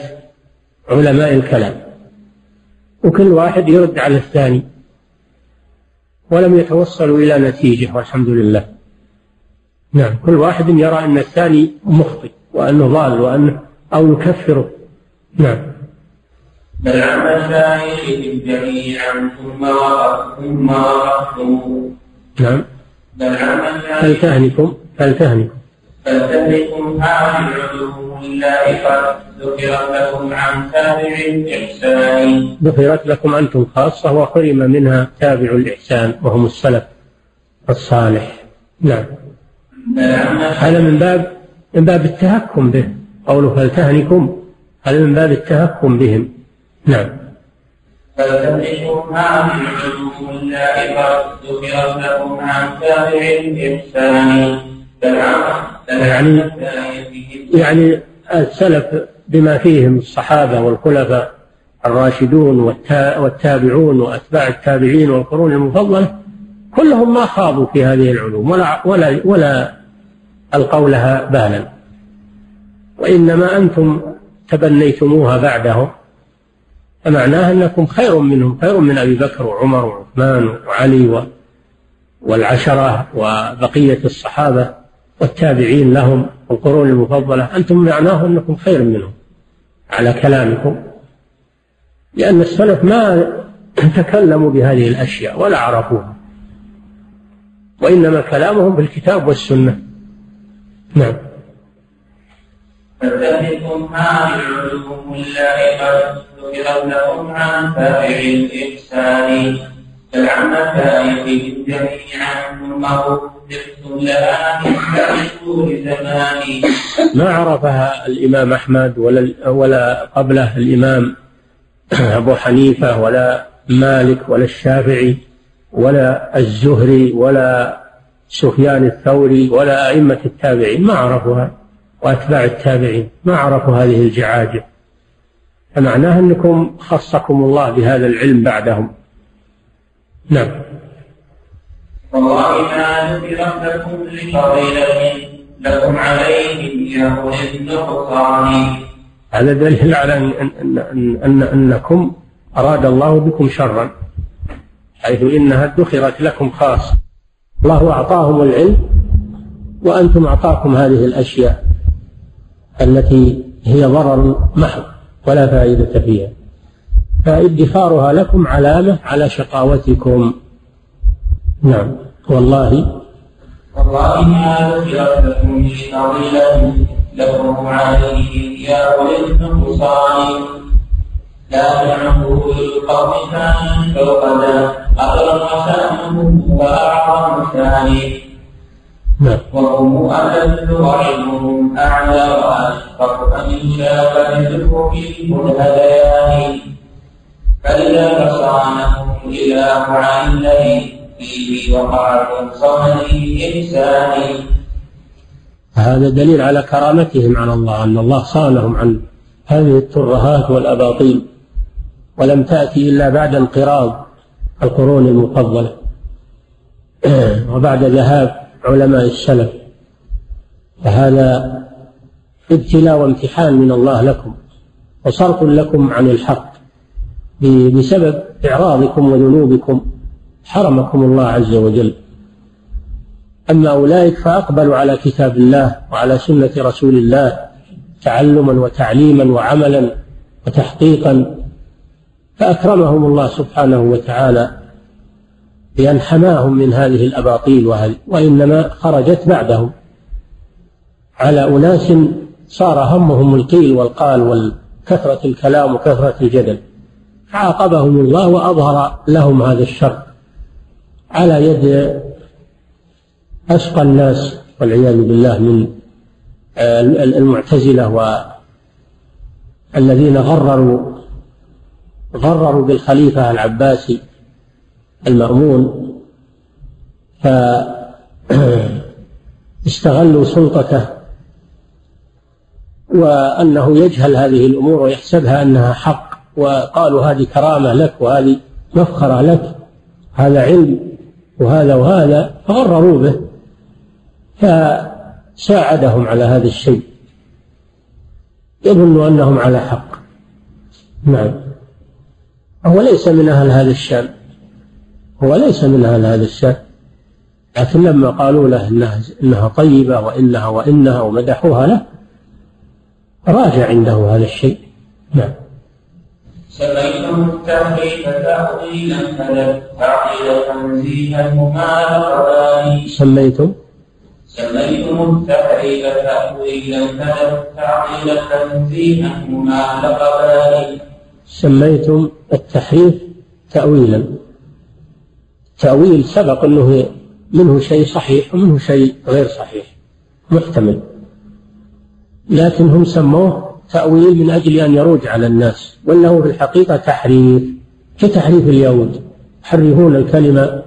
علماء الكلام. وكل واحد يرد على الثاني. ولم يتوصلوا إلى نتيجة والحمد لله. نعم كل واحد يرى أن الثاني مخطئ وأنه ضال وأنه أو يكفره. نعم. بل عم الشايخ جميعا ثم وقف ثم وقفتم نعم. بل عم فلتهنكم فلتهنكم فلتهنكم. هذه العلوم لله قد ذكرت لكم عن تابع الإحسان. ذكرت لكم أنتم خاصة وحرم منها تابع الإحسان وهم السلف الصالح. نعم. هذا من باب من باب التهكم به. قوله فلتهنكم هذا من باب التهكم بهم. نعم. فلتهنكم هذه العلوم اللائقة ذكرت لكم عن تابع الإحسان. يعني يعني السلف بما فيهم الصحابة والخلفاء الراشدون والتابعون وأتباع التابعين والقرون المفضلة كلهم ما خاضوا في هذه العلوم ولا ولا ولا ألقوا لها بالا. وإنما أنتم تبنيتموها بعدهم فمعناها أنكم خير منهم خير من أبي بكر وعمر وعثمان وعلي والعشرة وبقية الصحابة. والتابعين لهم والقرون المفضلة. أنتم معناه أنكم خير منهم على كلامكم لأن السلف ما تكلموا بهذه الأشياء ولا عرفوها وإنما كلامهم بالكتاب والسنة. نعم. فتهلكم هذه العلوم ذكرت لكم عن تابع الإحسان بل عن جميعا ثم ما عرفها الإمام أحمد ولا ولا قبله الإمام أبو حنيفة ولا مالك ولا الشافعي ولا الزهري ولا سفيان الثوري ولا أئمة التابعين. ما عرفوها. وأتباع التابعين. ما عرفوا هذه الجعاجة. فمعناه أنكم خصكم الله بهذا العلم بعدهم. نعم. والله ما ذكرت لكم لفضيلة لكم عليهم يا النقصان هذا دليل على أن, أن, أن أنكم أراد الله بكم شرا حيث إنها ادخرت لكم خاصة الله أعطاهم العلم وأنتم أعطاكم هذه الأشياء التي هي ضرر محض ولا فائدة فيها. فادخارها لكم علامة على شقاوتكم. نعم. والله والله ما لكم فضيلة لكم عليه يا أولي النقصان لا تعبوا للقوم كان فوق ذا أكرم شأنه وأعظم ثاني. نعم. وهم أذل وعلمهم أعلى وأشفق أن شاف يدرك الهديان فإذا فصانهم إله عن الذي وقع إنسان هذا دليل على كرامتهم على الله أن الله صانهم عن هذه الترهات والأباطيل ولم تأتي إلا بعد انقراض القرون المفضلة. وبعد ذهاب علماء السلف. فهذا ابتلاء وامتحان من الله لكم وصرف لكم عن الحق بسبب إعراضكم وذنوبكم. حرمكم الله عز وجل. أما أولئك فأقبلوا على كتاب الله وعلى سنة رسول الله تعلما وتعليما وعملا وتحقيقا. فأكرمهم الله سبحانه وتعالى بأن حماهم من هذه الأباطيل وإنما خرجت بعدهم. على أناس صار همهم القيل والقال وكثرة الكلام وكثرة الجدل. فعاقبهم الله وأظهر لهم هذا الشر. على يد أشقى الناس والعياذ بالله من المعتزلة والذين غرروا غرروا بالخليفة العباسي المأمون فاستغلوا سلطته وأنه يجهل هذه الأمور ويحسبها أنها حق وقالوا هذه كرامة لك وهذه مفخرة لك هذا علم. وهذا وهذا فغرروا به فساعدهم على هذا الشيء. يظن أنهم على حق. نعم. هو ليس من أهل هذا الشام هو ليس من أهل هذا الشام لكن لما قالوا له إنها, إنها طيبة وإنها وإنها ومدحوها له راجع عنده هذا الشيء. نعم. سميتم التحريف تأويلا فلم تعقل تنزيها مما سميتم؟ سميتم التحريف تأويلا فلم تعقل تنزيها مما لقبان سميتم التحريف تأويلا. تأويل سبق أنه منه شيء صحيح ومنه شيء غير صحيح محتمل. لكن هم سموه تأويل من أجل أن يروج على الناس وأنه في الحقيقة تحريف كتحريف اليهود. يحرفون الكلمة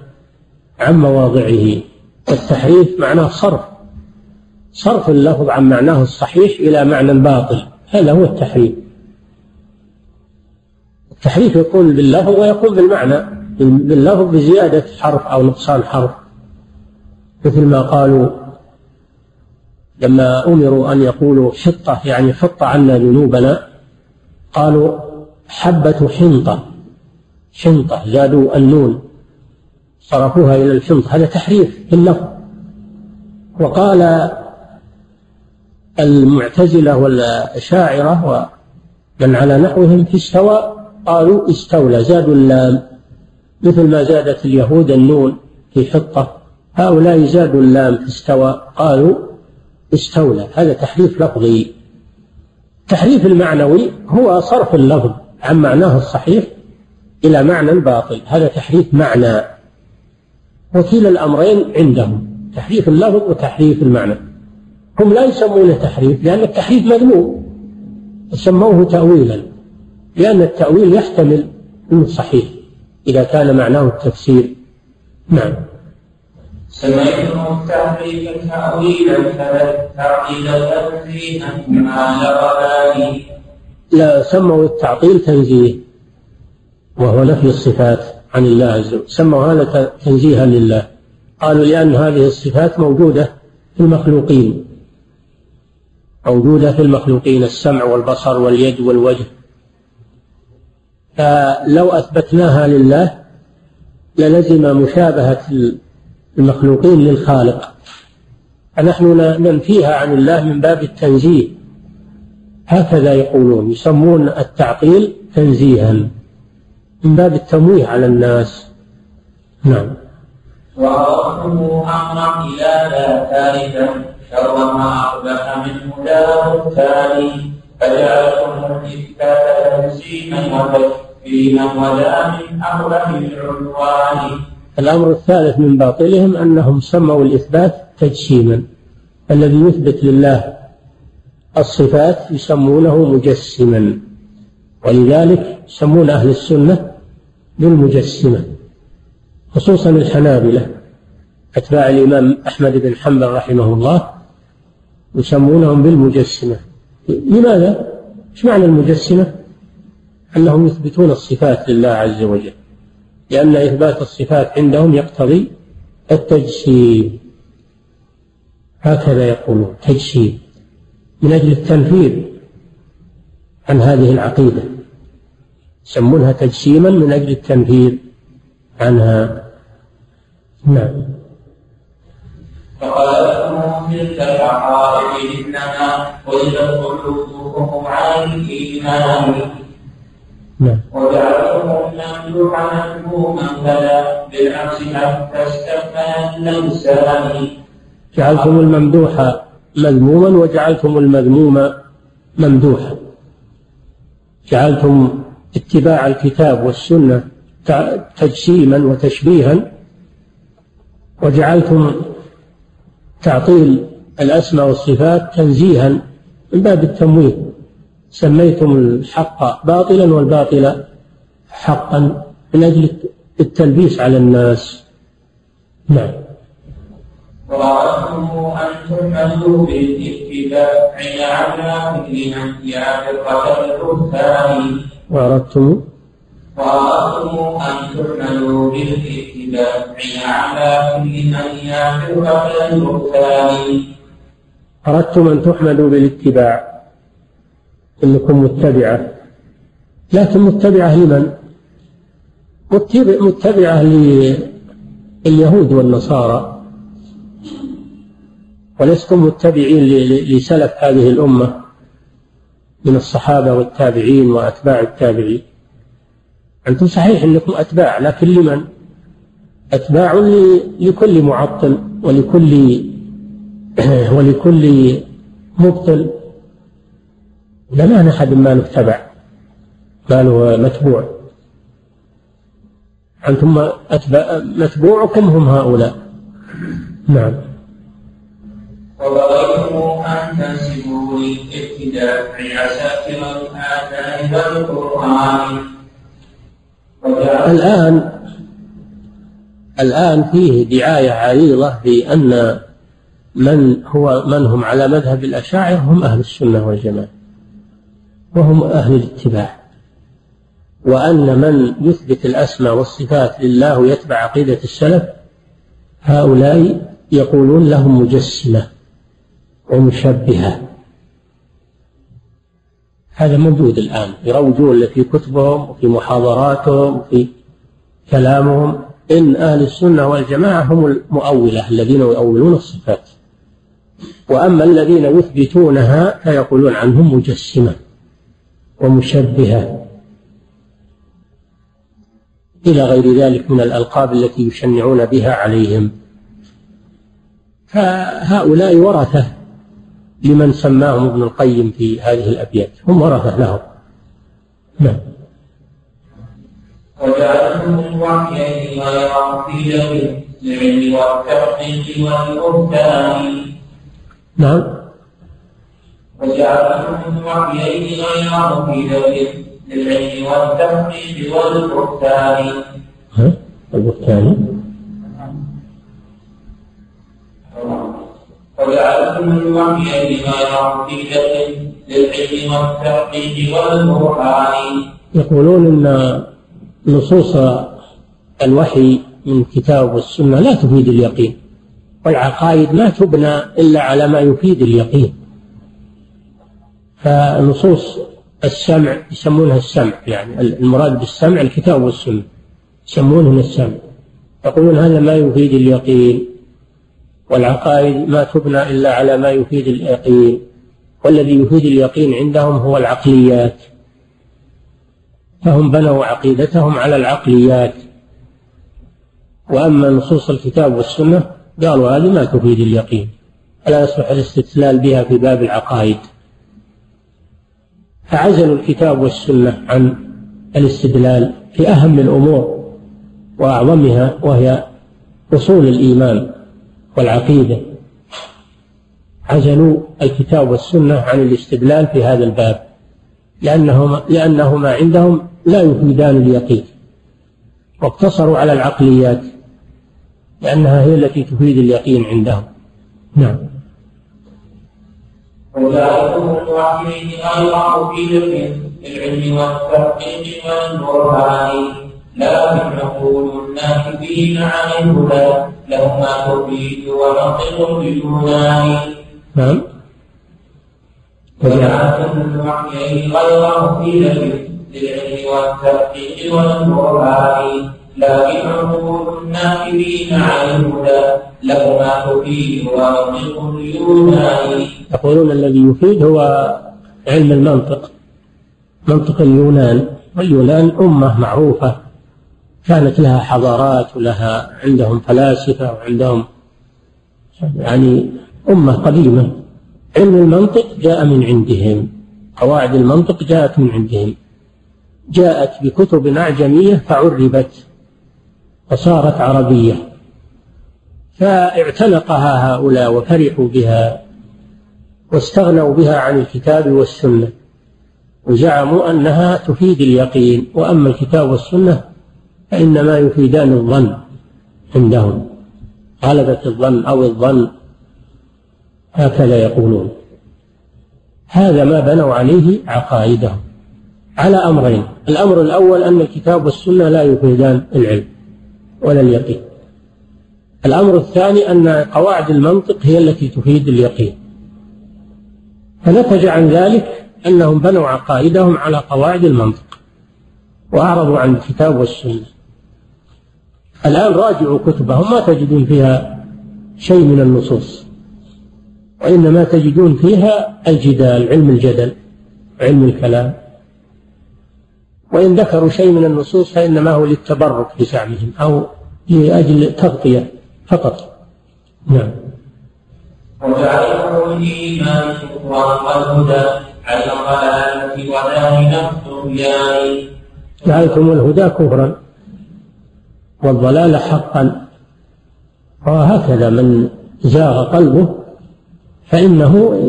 عن مواضعه. التحريف معناه صرف. صرف اللفظ عن معناه الصحيح إلى معنى باطل هذا هو التحريف. التحريف يكون باللفظ ويكون بالمعنى باللفظ بزيادة حرف أو نقصان حرف. مثل ما قالوا لما أمروا أن يقولوا حطة يعني حط عنا ذنوبنا قالوا حبة حنطة حنطة زادوا النون صرفوها إلى الحنطة هذا تحريف في اللفظ وقال المعتزلة والأشاعرة ومن على نحوهم في استوى قالوا استولى زادوا اللام. مثل ما زادت اليهود النون في حطة هؤلاء زادوا اللام في استوى قالوا استولى. هذا تحريف لفظي. التحريف المعنوي هو صرف اللفظ عن معناه الصحيح إلى معنى باطل هذا تحريف معنى. وكلا الأمرين عندهم تحريف اللفظ وتحريف المعنى. هم لا يسمونه تحريف لأن التحريف مذموم. سموه تأويلا لأن التأويل يحتمل أنه صحيح إذا كان معناه التفسير. نعم. سمعتم التحريف تأويلا فالتعطيل تنزيها ما لقبان لا سموا التعطيل تنزيه وهو نفي الصفات عن الله عز وجل. سموا هذا تنزيها لله. قالوا لأن هذه الصفات موجودة في المخلوقين. موجودة في المخلوقين السمع والبصر واليد والوجه. فلو أثبتناها لله للزم مشابهة المخلوقين للخالق. فنحن ننفيها عن الله من باب التنزيه. هكذا يقولون يسمون التعطيل تنزيها. من باب التمويه على الناس. نعم. وعرفته أمرا إلى لا ثالثا شر ما أقبح منه دار الثاني فجعلتم الإثبات تنزيها وتكفيرا ولا من أمر العنوان. الأمر الثالث من باطلهم أنهم سموا الإثبات تجسيما الذي يثبت لله الصفات يسمونه مجسما ولذلك يسمون أهل السنة بالمجسمة خصوصا الحنابلة أتباع الإمام أحمد بن حنبل رحمه الله يسمونهم بالمجسمة لماذا؟ إيش معنى المجسمة؟ أنهم يثبتون الصفات لله عز وجل لأن إثبات الصفات عندهم يقتضي التجسيم. هكذا يقولون تجسيم. من أجل التنفير عن هذه العقيدة يسمونها تجسيما من أجل التنفير عنها. نعم. فقالتهم تلك العقائد إنما وجدت قلوبهم عن الإيمان نعم. وجعلتم الممدوح مذموما فلا بالعكس حتى استثنى اللمسان جعلتم الممدوح مذموما وجعلتم المذموم ممدوحا. جعلتم اتباع الكتاب والسنة تجسيما وتشبيها. وجعلتم تعطيل الأسماء والصفات تنزيها من باب التمويه. سميتم الحق باطلا والباطل حقا من أجل التلبيس على الناس. نعم. وأردتم أن تحملوا بالاتباع على كل من يعتقد الثاني وأردتم؟ وأردتم أن تحملوا بالاتباع على كل من يعتقد الثاني أردتم أن تحمدوا بالاتباع. إنكم متبعة لكن متبعة لمن؟ متبعة لليهود والنصارى ولستم متبعين لسلف هذه الأمة من الصحابة والتابعين وأتباع التابعين أنتم صحيح أنكم أتباع لكن لمن؟ أتباع لكل معطل ولكل ولكل مبطل لا ما أحد ما له تبع ما له متبوع. أنتم أتباع متبوعكم هم هؤلاء. نعم. وبغيتم أن تنسبوا للابتداء عساكر الآثار والقرآن. الآن الآن فيه دعاية عريضة بأن من هو من هم على مذهب الأشاعرة هم أهل السنة والجماعة. وهم أهل الاتباع وأن من يثبت الأسماء والصفات لله ويتبع عقيدة السلف هؤلاء يقولون لهم مجسمة ومشبهة. هذا موجود الآن يروجون في كتبهم وفي محاضراتهم وفي كلامهم. إن أهل السنة والجماعة هم المؤولة الذين يؤولون الصفات. وأما الذين يثبتونها فيقولون عنهم مجسمة. ومشبهة إلى غير ذلك من الألقاب التي يشنعون بها عليهم. فهؤلاء ورثة لمن سماهم ابن القيم في هذه الأبيات. هم ورثة لهم. نعم. وجعلهم الوحيين غير للعلم نعم. وجعلهم الوحيين غير مفيدة للعلم والتحقيق والبهتان. ها؟ البهتان؟ وجعلتم الوحيين غير مفيدة للعلم والتحقيق والبرهان يقولون إن نصوص الوحي من الكتاب والسنة لا تفيد اليقين والعقائد ما تبنى إلا على ما يفيد اليقين. فنصوص السمع يسمونها السمع يعني المراد بالسمع الكتاب والسنة يسمونه السمع. يقولون هذا ما يفيد اليقين والعقائد ما تبنى إلا على ما يفيد اليقين. والذي يفيد اليقين عندهم هو العقليات. فهم بنوا عقيدتهم على العقليات. وأما نصوص الكتاب والسنة قالوا هذه ما تفيد اليقين. فلا يصلح الاستدلال بها في باب العقائد. فعزلوا الكتاب والسنة عن الاستدلال في أهم الأمور وأعظمها وهي أصول الإيمان والعقيدة. عزلوا الكتاب والسنة عن الاستدلال في هذا الباب لأنهما, لأنهما عندهم لا يفيدان اليقين واقتصروا على العقليات لأنها هي التي تفيد اليقين عندهم. نعم. وجعلتم الوحيين غير مفيدة للعلم والتحقيق والبرهان لكن نقول الناكبين عن الهدى لهما تفيد ونقل باليونان نعم وجعلتم الوحيين غير مفيدة للعلم والتحقيق والبرهان لكن عقول الناكبين عن الهدى لهما تفيد ونقل باليونان يقولون الذي يفيد هو علم المنطق. منطق اليونان. واليونان أمة معروفة. كانت لها حضارات ولها عندهم فلاسفة وعندهم يعني أمة قديمة. علم المنطق جاء من عندهم. قواعد المنطق جاءت من عندهم. جاءت بكتب أعجمية فعربت. فصارت عربية. فاعتنقها هؤلاء وفرحوا بها واستغنوا بها عن الكتاب والسنة. وزعموا أنها تفيد اليقين. وأما الكتاب والسنة فإنما يفيدان الظن عندهم. غلبة الظن أو الظن هكذا يقولون. هذا ما بنوا عليه عقائدهم. على أمرين. الأمر الأول أن الكتاب والسنة لا يفيدان العلم. ولا اليقين. الأمر الثاني أن قواعد المنطق هي التي تفيد اليقين. فنتج عن ذلك أنهم بنوا عقائدهم على قواعد المنطق وأعرضوا عن الكتاب والسنة. الآن راجعوا كتبهم ما تجدون فيها شيء من النصوص. وإنما تجدون فيها الجدال علم الجدل علم الكلام. وإن ذكروا شيء من النصوص فإنما هو للتبرك بزعمهم أو لأجل تغطية فقط. نعم. وجعلهم الإيمان والهدى على الضلالة ودائما الطغيان جعلتم الهدى كفرا والضلال حقا. وهكذا من زاغ قلبه فإنه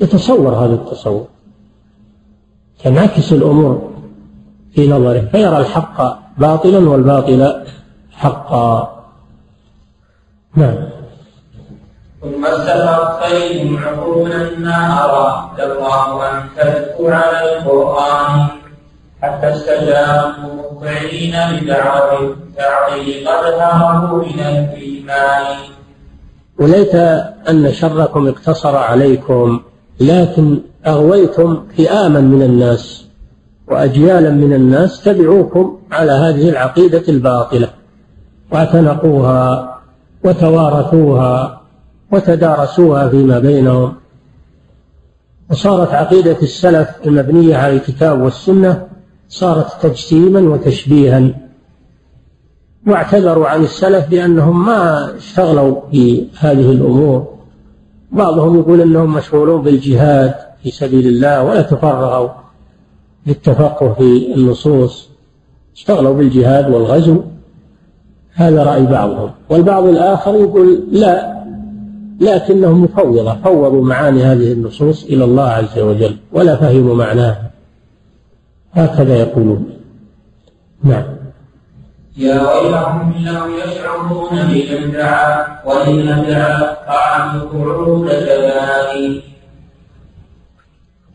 يتصور هذا التصور. تنعكس الأمور. في نظره. فيرى الحق باطلا والباطل حقا. نعم. ثم فيهم عقولا ما أرى الله أن تذكر على القرآن حتى استجابوا مطعين بدعوة التعطيل قد هربوا من الإيمان. وليت أن شركم اقتصر عليكم لكن أغويتم فئاما من الناس. وأجيالا من الناس تبعوكم على هذه العقيدة الباطلة واعتنقوها وتوارثوها وتدارسوها فيما بينهم. وصارت عقيدة السلف المبنية على الكتاب والسنة صارت تجسيما وتشبيها. واعتذروا عن السلف بأنهم ما اشتغلوا في هذه الأمور. بعضهم يقول أنهم مشغولون بالجهاد في سبيل الله ولا تفرغوا. للتفقه في النصوص اشتغلوا بالجهاد والغزو هذا رأي بعضهم. والبعض الآخر يقول لا لكنهم مفوضة فوضوا معاني هذه النصوص إلى الله عز وجل ولا فهموا معناها. هكذا يقولون. نعم. يا ويلهم لو يشعرون بمن دعا ولمن دعا قعدوا قعود جبال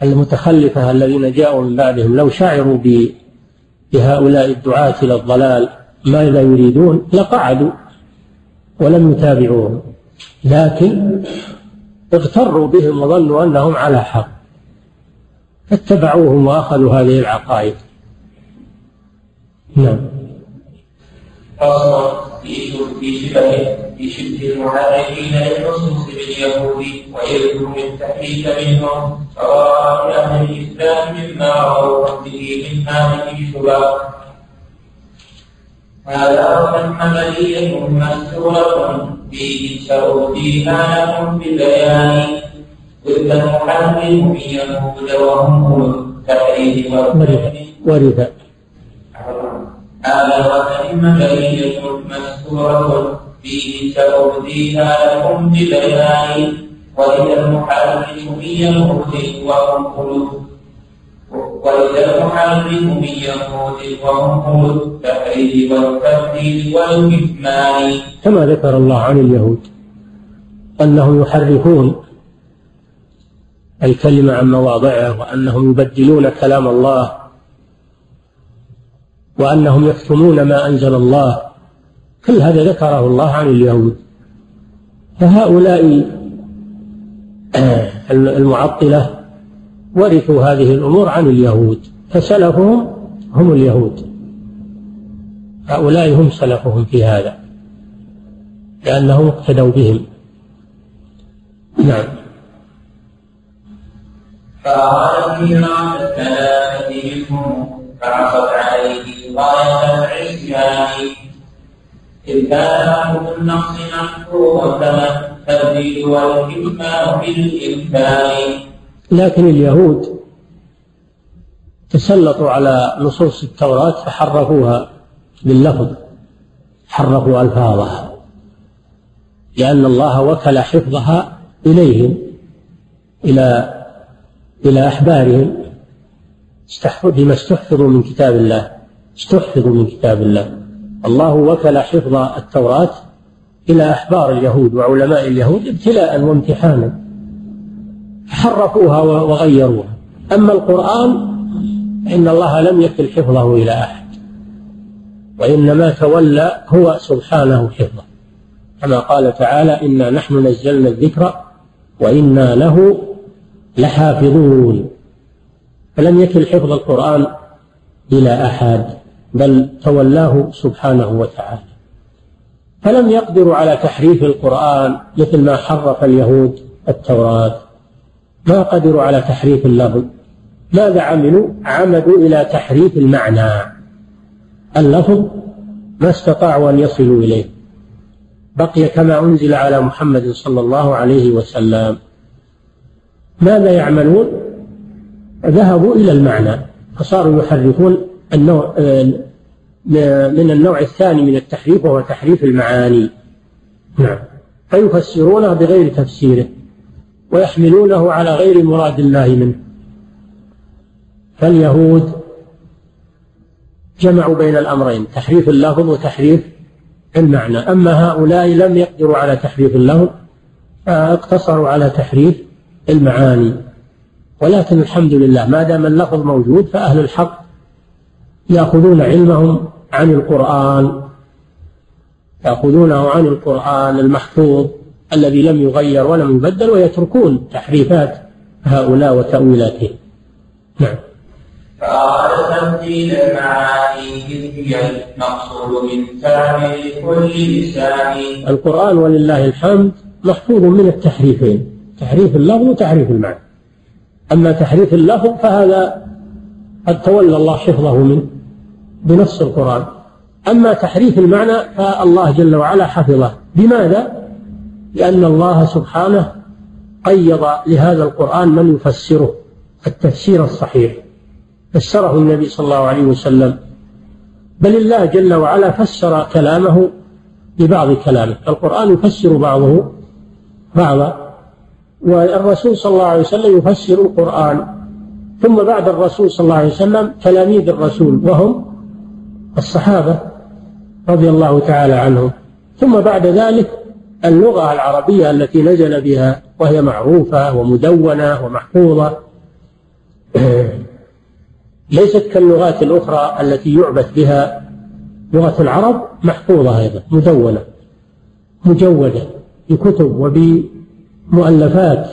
المتخلفة الذين جاءوا من بعدهم لو شعروا بهؤلاء الدعاة إلى الضلال ماذا يريدون؟ لقعدوا ولم يتابعوهم. لكن اغتروا بهم وظنوا أنهم على حق. فاتبعوهم وأخذوا هذه العقائد. نعم. في شبه في شبه المحرفين للنصوص باليهود ويذكر التحريف منهم سواء أهل الإسلام مما رووا به من هذه الشبهات هذا ومن عملية مستورة فيه شروا فيها لكم ببيان ضد المحرم يهود وهم التحريف والتحريف. ورد. هذا وتم بقية مذكورة فيه سأبديها لكم ببيان وإذا المحرم من وهم قلوب وإذا المحرم من وهم قلوب التحريف والتبديل والكتمان كما ذكر الله عن اليهود أنهم يحرفون الكلمة عن مواضعه وأنهم يبدلون كلام الله وأنهم يكتمون ما أنزل الله. كل هذا ذكره الله عن اليهود. فهؤلاء المعطلة ورثوا هذه الأمور عن اليهود فسلفهم هم اليهود. هؤلاء هم سلفهم في هذا لأنهم اقتدوا بهم. نعم. فأراد ميراث الثلاثة منهم فعصت عليه غاية العصيان إذ كان النقص محفوظا التبديل والكتمان بالإمكان لكن اليهود تسلطوا على نصوص التوراة فحرفوها باللفظ حرفوا ألفاظها لأن الله وكل حفظها إليهم إلى إلى أحبارهم. بما استحفظوا من كتاب الله استحفظوا من كتاب الله. الله وكل حفظ التوراة إلى أحبار اليهود وعلماء اليهود ابتلاء وامتحانا. حرفوها وغيروها. أما القرآن فإن الله لم يكل حفظه إلى أحد. وإنما تولى هو سبحانه حفظه. كما قال تعالى إنا نحن نزلنا الذكر وإنا له لحافظون. فلم يكل حفظ القرآن إلى أحد. بل تولاه سبحانه وتعالى. فلم يقدروا على تحريف القرآن مثل ما حرف اليهود التوراة. ما قدروا على تحريف اللفظ. ماذا عملوا؟ عمدوا إلى تحريف المعنى. اللفظ ما استطاعوا أن يصلوا إليه. بقي كما أنزل على محمد صلى الله عليه وسلم. ماذا يعملون؟ ذهبوا إلى المعنى. فصاروا يحرفون النوع من النوع الثاني من التحريف وهو تحريف المعاني. نعم. فيفسرونه بغير تفسيره ويحملونه على غير مراد الله منه. فاليهود جمعوا بين الأمرين تحريف اللفظ وتحريف المعنى. أما هؤلاء لم يقدروا على تحريف اللفظ فاقتصروا على تحريف المعاني. ولكن الحمد لله ما دام اللفظ موجود فأهل الحق يأخذون علمهم عن القرآن يأخذونه عن القرآن المحفوظ الذي لم يغير ولم يبدل ويتركون تحريفات هؤلاء وتأويلاتهم نعم. فأراد تبديل المعاني إذ هي المقصود من كل لسان. القرآن ولله الحمد محفوظ من التحريفين تحريف اللفظ وتحريف المعنى. أما تحريف اللفظ فهذا قد تولى الله حفظه منه. بنص القرآن. أما تحريف المعنى فالله جل وعلا حفظه. بماذا؟ لأن الله سبحانه قيض لهذا القرآن من يفسره. التفسير الصحيح. فسره النبي صلى الله عليه وسلم. بل الله جل وعلا فسر كلامه ببعض كلامه. القرآن يفسر بعضه بعضا. والرسول صلى الله عليه وسلم يفسر القرآن. ثم بعد الرسول صلى الله عليه وسلم تلاميذ الرسول. وهم الصحابة رضي الله تعالى عنهم. ثم بعد ذلك اللغة العربية التي نزل بها وهي معروفة ومدونة ومحفوظة. ليست كاللغات الأخرى التي يعبث بها. لغة العرب محفوظة أيضا مدونة مجودة بكتب وبمؤلفات.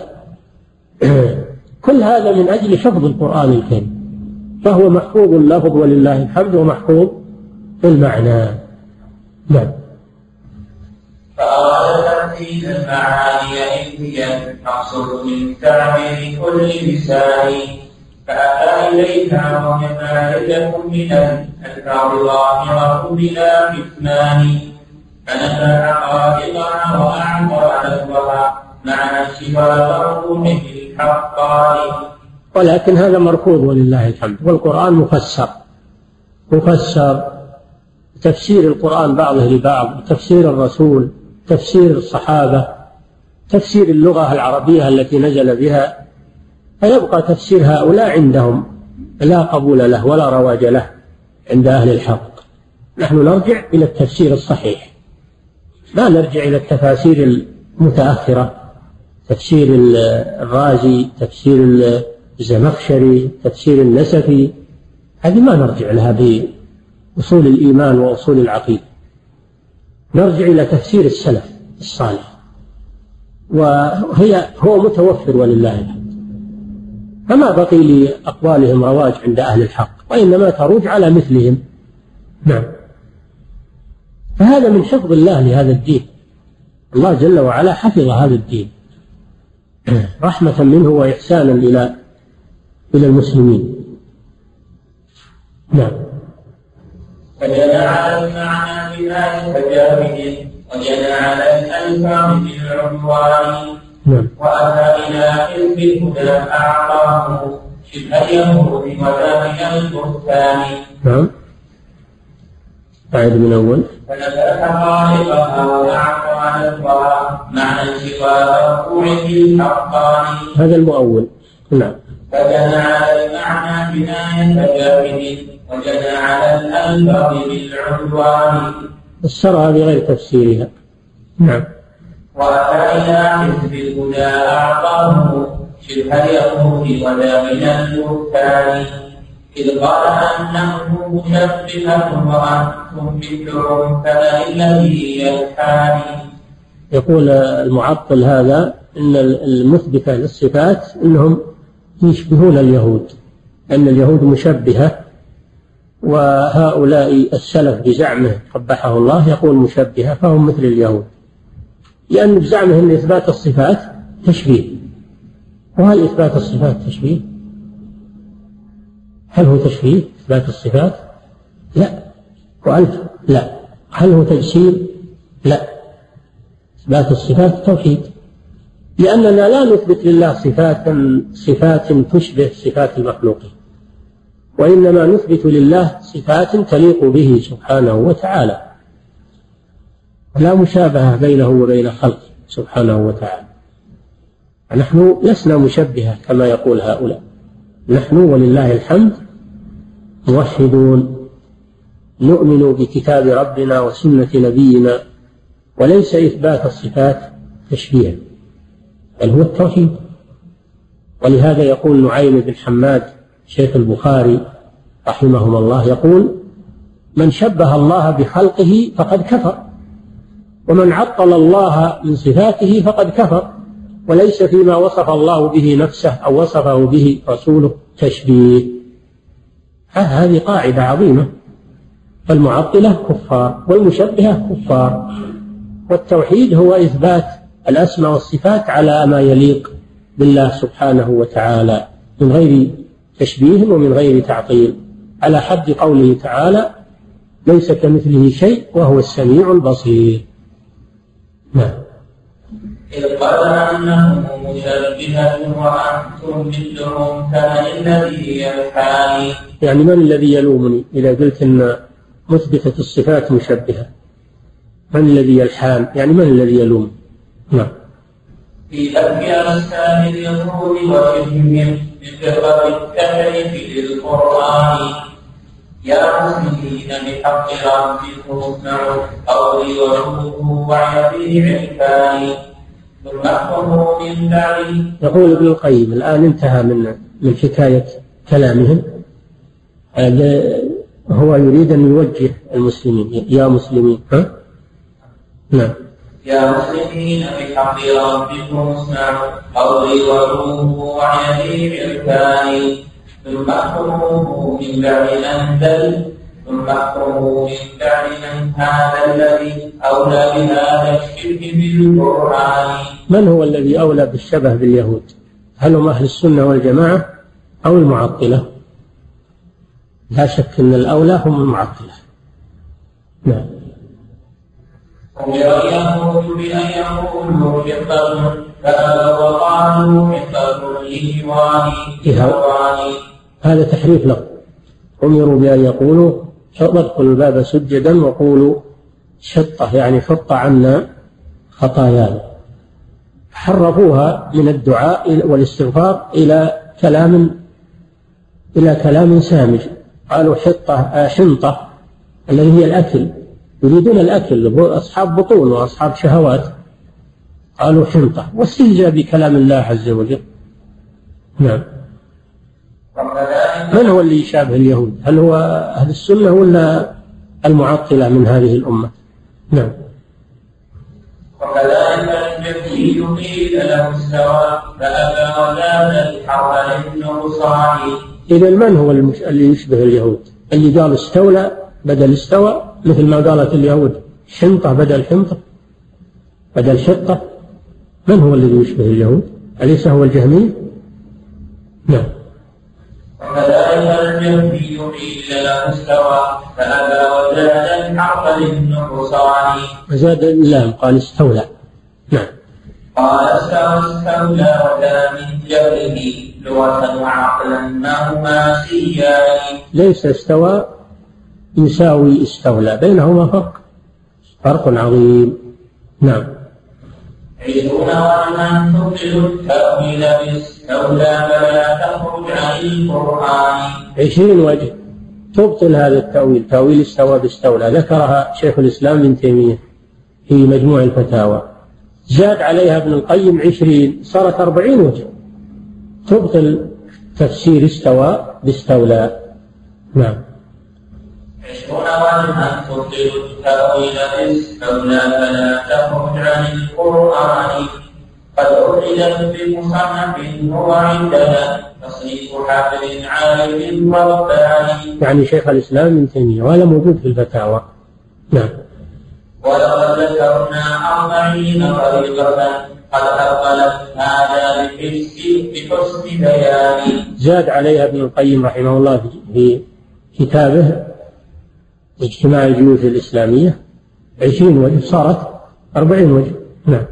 كل هذا من أجل حفظ القرآن الكريم. فهو محفوظ اللفظ ولله الحمد ومحفوظ. المعنى. نعم. فأراد تمثيل المعاني من تعبير كل فأتى إليها من ظاهرة بلا كتمان فنفى حقائقها وأعطى لفظها مع ولكن هذا مرفوض ولله الحمد. والقرآن مفسر. مفسر. تفسير القرآن بعضه لبعض تفسير الرسول تفسير الصحابة تفسير اللغة العربية التي نزل بها. فيبقى تفسير هؤلاء عندهم لا قبول له ولا رواج له عند أهل الحق. نحن نرجع إلى التفسير الصحيح. لا نرجع إلى التفاسير المتأخرة تفسير الرازي تفسير الزمخشري تفسير النسفي. هذه ما نرجع لها بأصول الإيمان وأصول العقيدة. نرجع إلى تفسير السلف الصالح. وهي هو متوفر ولله الحمد. فما بقي لأقوالهم رواج عند أهل الحق وإنما تروج على مثلهم. نعم. فهذا من حفظ الله لهذا الدين. الله جل وعلا حفظ هذا الدين. رحمة منه وإحسانا إلى إلى المسلمين. نعم. فجنى على المعنى جامد وجنى على الألفاظ بالعنوان. نعم. وأتى إلى حزب الهدى أعطاه شبه اليهود وداعي البهتان. نعم. أعد من أول. فنبأ خالقها وأعطى على الورى معنى سوى مفعول الحقان. هذا المؤول. نعم. فجنى على المعنى بناية جاهد وجنى على الألفاظ بالعنوان فسرها بغير تفسيرها. نعم. وأتى إلى حزب الهدى أعطاه شبه اليهود ولا من البهتان إذ قال أنه مشبهة وأنتم مثلهم فمن الذي يلحان يقول المعطل هذا إن المثبتة للصفات إنهم يشبهون اليهود. أن اليهود مشبهة وهؤلاء السلف بزعمه قبحه الله يقول مشبهة فهم مثل اليهود. لأن بزعمه ان اثبات الصفات تشبيه. وهل إثبات الصفات تشبيه؟ هل هو تشبيه إثبات الصفات؟ لا. وأنت؟ لا. هل هو تجسيم؟ لا. إثبات الصفات توحيد. لأننا لا نثبت لله صفات صفات تشبه صفات المخلوقين. وإنما نثبت لله صفات تليق به سبحانه وتعالى. لا مشابهة بينه وبين خلقه سبحانه وتعالى. نحن لسنا مشبهة كما يقول هؤلاء. نحن ولله الحمد موحدون نؤمن بكتاب ربنا وسنة نبينا وليس إثبات الصفات تشبيها بل هو التوحيد. ولهذا يقول نعيم بن حماد شيخ البخاري رحمهما الله يقول من شبه الله بخلقه فقد كفر ومن عطل الله من صفاته فقد كفر وليس فيما وصف الله به نفسه أو وصفه به رسوله تشبيه. هذه قاعدة عظيمة. فالمعطلة كفار والمشبهة كفار والتوحيد هو إثبات الأسماء والصفات على ما يليق بالله سبحانه وتعالى من غير تشبيه ومن غير تعطيل على حد قوله تعالى ليس كمثله شيء وهو السميع البصير. نعم. إذ قال أنهم مشبهة وأنتم مثلهم فمن الذي يلحاني؟ يعني من الذي يلومني؟ إذا قلت أن مثبتة الصفات مشبهة من الذي يلحان؟ يعني من الذي يلوم؟ نعم. في لفظ أمثال اليهود وشبههم بفرقة التحريف للقرآن يا مسلمين بحق ربكم اسمعوا قولي وشوفوا وعي عرفاني من يقول ابن القيم الآن انتهى من من حكاية كلامهم. هو يريد أن يوجه المسلمين. يا مسلمين. ها؟ نعم. يا مسلمين بحق ربكم اسمعوا قولي وروه وعيني بعرفاني ثم احكموه من بعد أن دل ثم احكموا من بعد من هذا الذي أولى بهذا الشرك بالقرآن. من هو الذي أولى بالشبه باليهود؟ هل هم أهل السنة والجماعة أو المعطلة؟ لا شك أن الأولى هم المعطلة. نعم. اليهود بأن يقولوا حقة فأبوا وقالوا حقة لإيواني هذا تحريف لفظ. أمروا بأن يقولوا ادخلوا الباب سجدا وقولوا شطة يعني حط عنا خطايانا. حرفوها من الدعاء والاستغفار إلى كلام إلى كلام سامج. قالوا حطة حنطة الذي هي الأكل. يريدون الأكل أصحاب بطون وأصحاب شهوات. قالوا حنطة. واستهزاء بكلام الله عز وجل. نعم. من هو اللي يشابه اليهود؟ هل هو أهل السنة ولا المعطلة من هذه الأمة؟ نعم. وكذلك الجبريل قيل له استوى فأبى وزاد الحرف للنقصان إذا من هو. اللي يشبه اليهود؟ اللي قال استولى بدل استوى. مثل ما قالت اليهود حنطة بدل حنطة بدل شقة. من هو الذي يشبه اليهود؟ أليس هو الجهمي؟ نعم. وكذلك الجهمي قيل له استوى فأبى وزاد الحرف للنقصان وزاد اللام قال استولى. نعم. قال استوى استولى وكان من جهله لغة وعقلا ما هما سيان. ليس استوى يساوي استولى بينهما فرق فرق عظيم. نعم. عشرون وأن تبطل التأويل باستولى فلا تخرج عن القرآن. عشرين وجه. تبطل هذا التأويل تأويل استوى باستولى. ذكرها شيخ الإسلام ابن تيمية في مجموع الفتاوى. زاد عليها ابن القيم عشرين صارت أربعين وجه. تبطل تفسير استوى باستولى. نعم. عشرون وجها تبطل التأويل باستولى فلا تخرج عن القرآن قد أخرجت بمصنف هو عندنا تصنيف حافظ عالم ورباني يعني شيخ الإسلام ابن تيمية وهذا موجود في الفتاوى. نعم. ولقد ذكرنا أربعين طريقة قد أبطلت هذا بحسن بيان زاد عليها ابن القيم رحمه الله في كتابه اجتماع الجيوش الإسلامية عشرين وجه صارت أربعين وجه. نعم.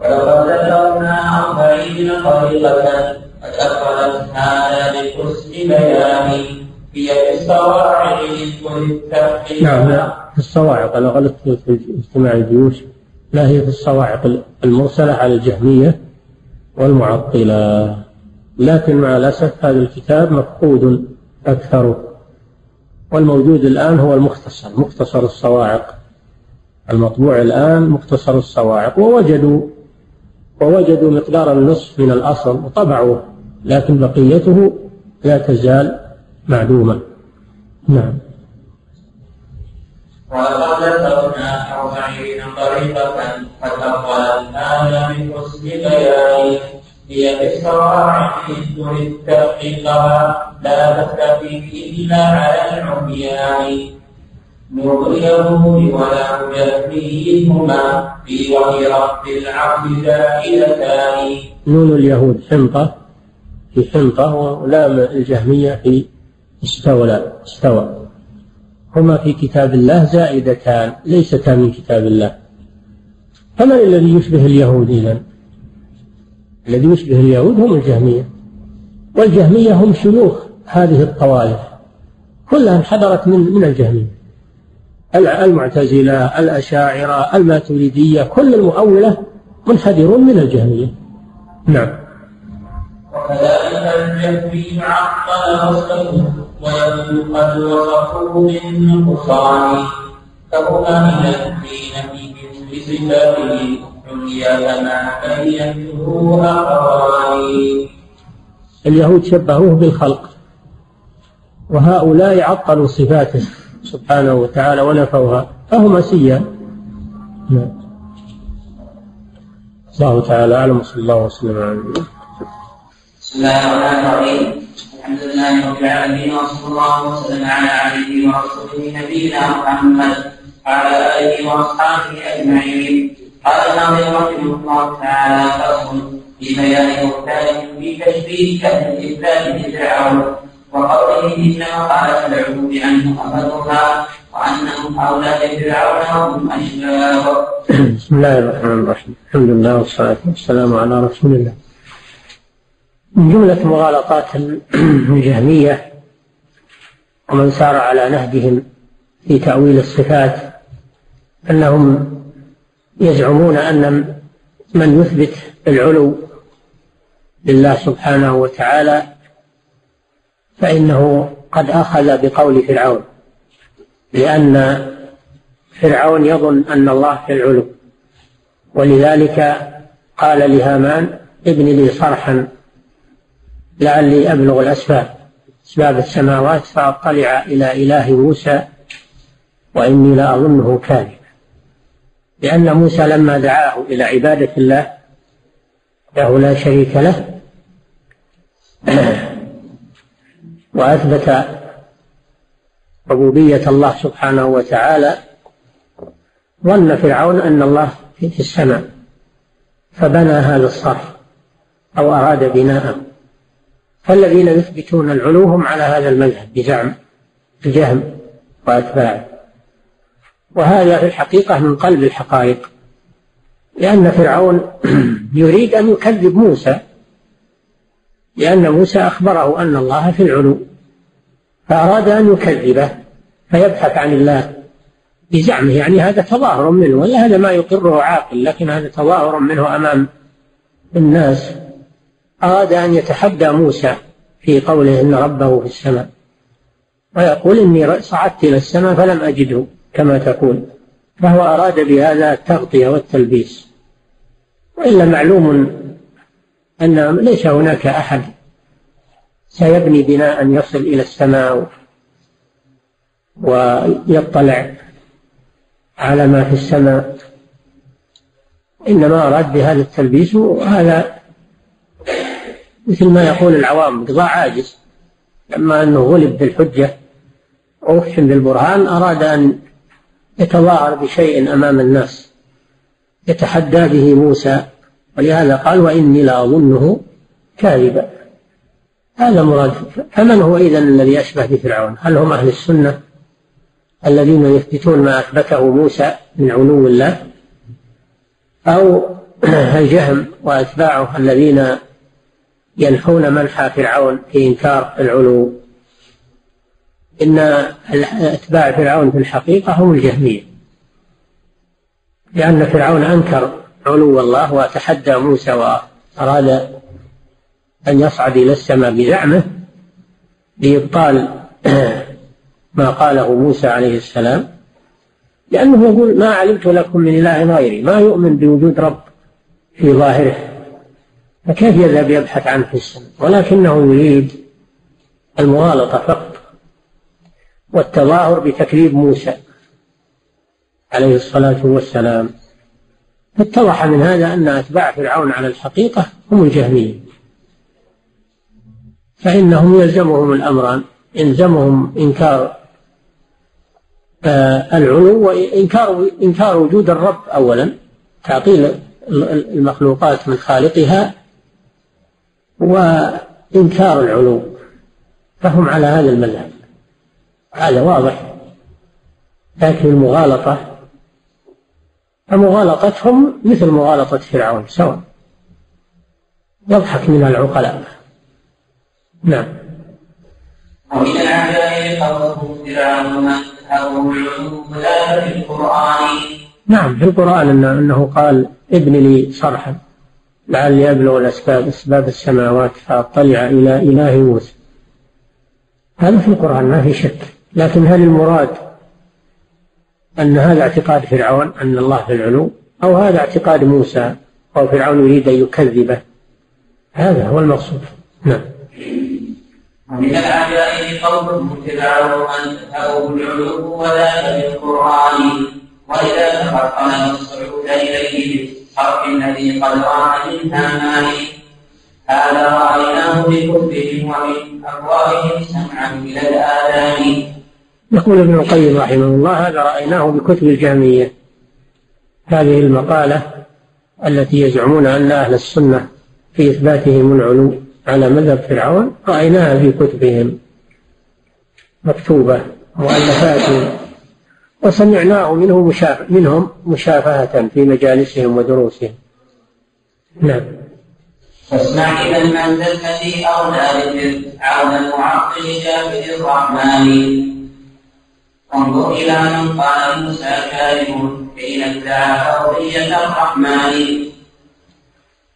ولقد ذكرنا أربعين طريقة قد هذا بحسن بيان هي في الصواعق نعم لا في الصواعق. أنا غلطت في اجتماع الجيوش. لا هي في الصواعق المرسلة على الجهمية والمعطلة. لكن مع الأسف هذا الكتاب مفقود أكثره والموجود الآن هو المختصر مختصر الصواعق. المطبوع الآن مختصر الصواعق. ووجدوا ووجدوا مقدار النصف من الأصل وطبعوه لكن بقيته لا تزال معدومة نعم. ولقد ذكرنا أربعين طريقة أفضلت هذا من حسن بيان هي في الصواعق تريد تحقيقها لا تختفي إلا على العميان. نور اليهود ولا مجهديهما في وهي رب العبد زائدتان. نون اليهود حنطة في حنطة ولام الجهمية في استولى استوى. هما في كتاب الله زائدتان ليستا من كتاب الله. فمن الذي يشبه اليهود إذا الذي يشبه اليهود هم الجهمية. والجهمية هم شيوخ هذه الطوائف. كلها انحدرت من من الجهمية. المعتزلة الأشاعرة الماتريدية كل المؤولة منحدرون من الجهمية. نعم. وكذلك الجهمي عقل وصفه ويبدو قد وصفه بالنقصان فهما من الدين في مثل صفاته كما بينته اليهود شبهوه بالخلق وهؤلاء عطلوا صفاته سبحانه وتعالى ونفوها فهما سيان نعم. الله تعالى أعلم وصلى الله وسلم على نبينا بسم الله الرحمن الرحيم. الحمد لله رب العالمين وصلى الله وسلم على عبده ورسوله نبينا محمد وعلى آله وأصحابه أجمعين. قال الناظم رحمه الله تعالى فصل في بيان مختلف في تشبيه أهل الاسلام بفرعون وقوله إنما قالت العلوم بأنه أخذها وأنهم أولاد فرعون وهم أشباه بسم الله الرحمن الرحيم. الحمد لله والصلاة والسلام على رسول الله. من جملة مغالطات الجهمية ومن سار على نهجهم في تأويل الصفات أنهم يزعمون أن من يثبت العلو لله سبحانه وتعالى فإنه قد أخذ بقول فرعون لأن فرعون يظن أن الله في العلو ولذلك قال لهامان ابن لي صرحا لعلي أبلغ الأسباب أسباب السماوات فأطلع إلى إله موسى وإني لأظنه كاذبا لأن موسى لما دعاه إلى عبادة الله له لا شريك له. وأثبت ربوبية الله سبحانه وتعالى. ظن فرعون أن الله في السماء فبنى هذا الصرح أو أراد بناءه. فالذين يثبتون العلو هم على هذا المذهب بزعم الجهم وأتباعه. وهذا في الحقيقة من قلب الحقائق. لأن فرعون يريد أن يكذب موسى لأن موسى أخبره أن الله في العلو فأراد أن يكذبه فيبحث عن الله بزعمه. يعني هذا تظاهر منه ولا هذا ما يقره عاقل لكن هذا تظاهر منه أمام الناس. أراد أن يتحدى موسى في قوله إن ربه في السماء ويقول إني صعدت إلى السماء فلم أجده. كما تقول. فهو أراد بهذا التغطية والتلبيس. وإلا معلوم أن ليس هناك أحد سيبني بناء يصل إلى السماء ويطلع على ما في السماء. إنما أراد بهذا التلبيس وهذا مثل ما يقول العوام قضاء عاجز. لما أنه غلب بالحجة وأحسن بالبرهان أراد أن يتظاهر بشيء أمام الناس يتحدى به موسى ولهذا قال وإني لأظنه كاذبا. هذا مراد. فمن هو إذا الذي أشبه بفرعون؟ هل هم أهل السنة الذين يثبتون ما أثبته موسى من علو الله؟ أو الجهم وأتباعه الذين ينحون منحى فرعون في إنكار العلو؟ إن أتباع فرعون في الحقيقة هم الجهمية. لأن فرعون أنكر علو الله وتحدى موسى وأراد أن يصعد إلى السماء بزعمه لإبطال ما قاله موسى عليه السلام لأنه يقول ما علمت لكم من إله غيري ما يؤمن بوجود رب في ظاهره فكيف يذهب يبحث عنه في السماء؟ ولكنه يريد المغالطة فقط. والتظاهر بتكذيب موسى عليه الصلاة والسلام. فاتضح من هذا أن أتباع فرعون على الحقيقة هم الجهمية. فإنهم يلزمهم الأمران يلزمهم إنكار آه، العلو وإنكار إنكار وجود الرب أولا تعطيل المخلوقات من خالقها وإنكار العلو. فهم على هذا المذهب. هذا واضح. لكن المغالطة فمغالطتهم مثل مغالطة فرعون سواء يضحك من العقلاء. نعم. ومن العجائب قوله فرعون أو العلو لا في القرآن. نعم في القرآن إنه قال ابن لي صرحا لعلي أبلغ الأسباب أسباب السماوات فأطلع إلى إله موسى. هذا في القرآن ما في شك. لكن هل المراد أن هذا اعتقاد فرعون أن الله في العلو؟ أو هذا اعتقاد موسى أو فرعون يريد أن يكذبه؟ هذا هو المقصود. نعم. ومن العجائب قوله فرعون أو العلو ولا في القرآن وإذا تفقنا الصعود إليه بالصرف الذي قد رأى من هامان هذا رأيناه بكتبهم ومن أبوابهم سمعا إلى الآذان. يقول ابن القيم رحمه الله هذا رأيناه بكتب الجهمية. هذه المقالة التي يزعمون أن أهل السنة في إثباتهم العلو على مذهب فرعون رأيناها في كتبهم مكتوبة مؤلفات. وسمعناه منه مشاف منهم مشافهة في مجالسهم ودروسهم. نعم. فاسمع إذا من ذا الذي أولى عون المعطل جابر الرحمن انظر إلى من قال موسى كاذب حين ادعى أرضية الرحمن.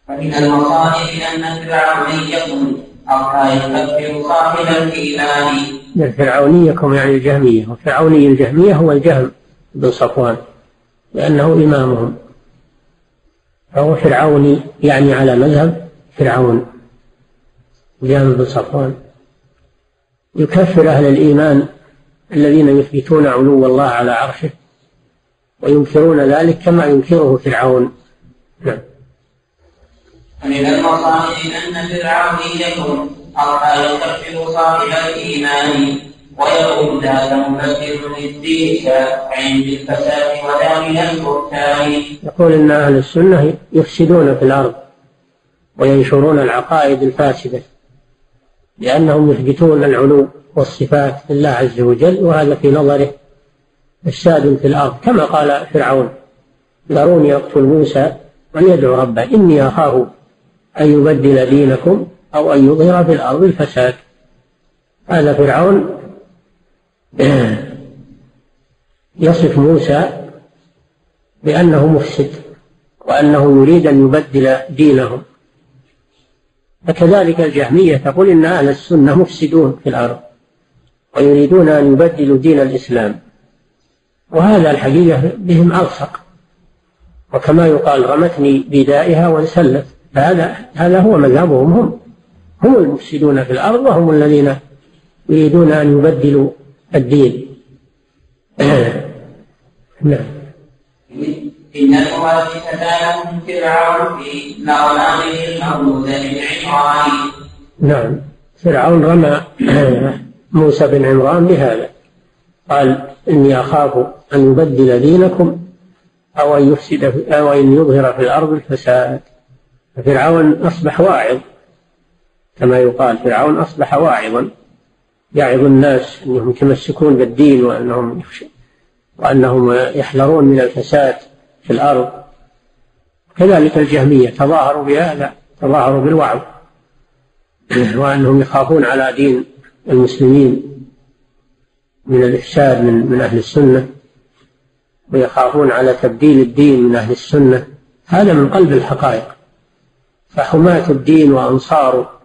فمن المصائب أن فرعونيكم أرى يكفر صاحب الإيمان. فرعونيكم يعني الجهمية وفرعوني الجهمية هو الجهم بن صفوان لأنه إمامهم. فهو فرعوني يعني على مذهب فرعون جهم بن صفوان. يكفر أهل الإيمان الذين يثبتون علو الله على عرشه وينكرون ذلك كما ينكره فرعون. نعم. ومن المصائب أن فرعون يكون أرحى يكفر صاحب الإيمان ويقول ذاك مبكر للدين عند الفساد ولا من البهتان يقول إن أهل السنة يفسدون في الأرض وينشرون العقائد الفاسدة لأنهم يثبتون العلو. والصفات لله عز وجل وهذا في نظره فساد في الأرض. كما قال فرعون ذروني أقتل موسى وليدعو ربه إني أخاف أن يبدل دينكم أو أن يظهر في الأرض الفساد. هذا فرعون يصف موسى بأنه مفسد وأنه يريد أن يبدل دينهم. فكذلك الجهمية تقول إن أهل السنة مفسدون في الأرض. ويريدون أن يبدلوا دين الإسلام. وهذا الحقيقة بهم ألصق. وكما يقال رمتني بدائها وانسلت. فهذا هذا هو مذهبهم هم. هم المفسدون في الأرض وهم الذين يريدون أن يبدلوا الدين. نعم. إن المؤسسة لهم فرعون في نغمه المولود من عمران نعم. فرعون رمى موسى بن عمران بهذا قال إني أخاف أن يبدل دينكم أو أن يفسد أو أن يظهر في الأرض الفساد. ففرعون أصبح واعظ. كما يقال فرعون أصبح واعظا. يعظ الناس أنهم يتمسكون بالدين وأنهم وأنهم يحذرون من الفساد في الأرض. كذلك الجهمية تظاهروا بهذا تظاهروا بالوعظ. وأنهم يخافون على دين المسلمين من الإفساد من, من أهل السنة ويخافون على تبديل الدين من أهل السنة هذا من قلب الحقائق. فحماة الدين وأنصاره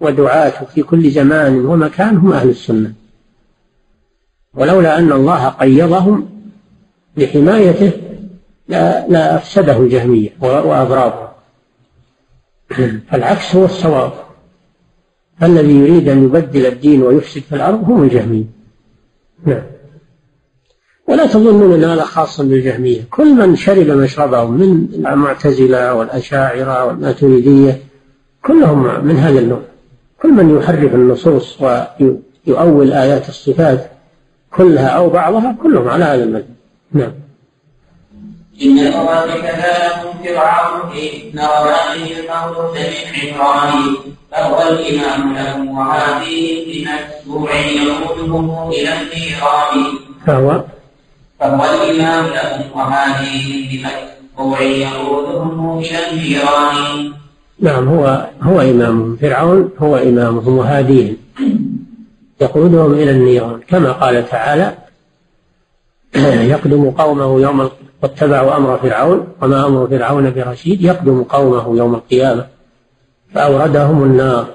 ودعاته في كل زمان ومكان هم أهل السنة. ولولا أن الله قيضهم لحمايته لا, لا أفسده الجهمية وأضرابه فالعكس هو الصواب. الذي يريد أن يبدل الدين ويفسد في الأرض هم الجهمية. نعم. ولا تظنون أن هذا خاص بالجهمية. كل من شرب مشربهم من المعتزلة والأشاعرة والماتريدية كلهم من هذا النوع. كل من يحرف النصوص ويؤول آيات الصفات كلها أو بعضها كلهم على هذا المذهب. نعم. إن الأرض كذلكم فرعون في نرمائه المولود من عمران فهو الإمام له وهذه بمتبوع يقودهم إلى النيران فهو فهو الإمام له وهذه بمتبوع يقودهم إلى النيران نعم هو هو إمامهم فرعون هو إمامهم وهاديهم يقودهم إلى النيران كما قال تعالى يقدم قومه يوم واتبعوا أمر فرعون وما أمر فرعون برشيد يقدم قومه يوم القيامة فأوردهم النار.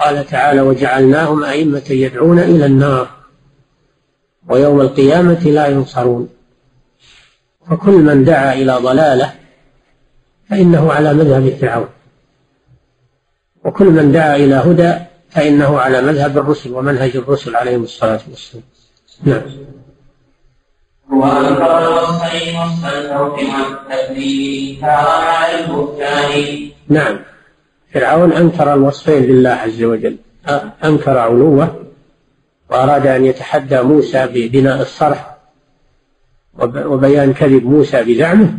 قال تعالى وجعلناهم أئمة يدعون إلى النار ويوم القيامة لا ينصرون. فكل من دعا إلى ضلالة فإنه على مذهب فرعون. وكل من دعا إلى هدى فإنه على مذهب الرسل ومنهج الرسل عليهم الصلاة والسلام. نعم. وأنكر على البهتان نعم. فرعون أنكر الوصفين لله عز وجل. أنكر علوه وأراد أن يتحدى موسى ببناء الصرح وبيان كذب موسى بزعمه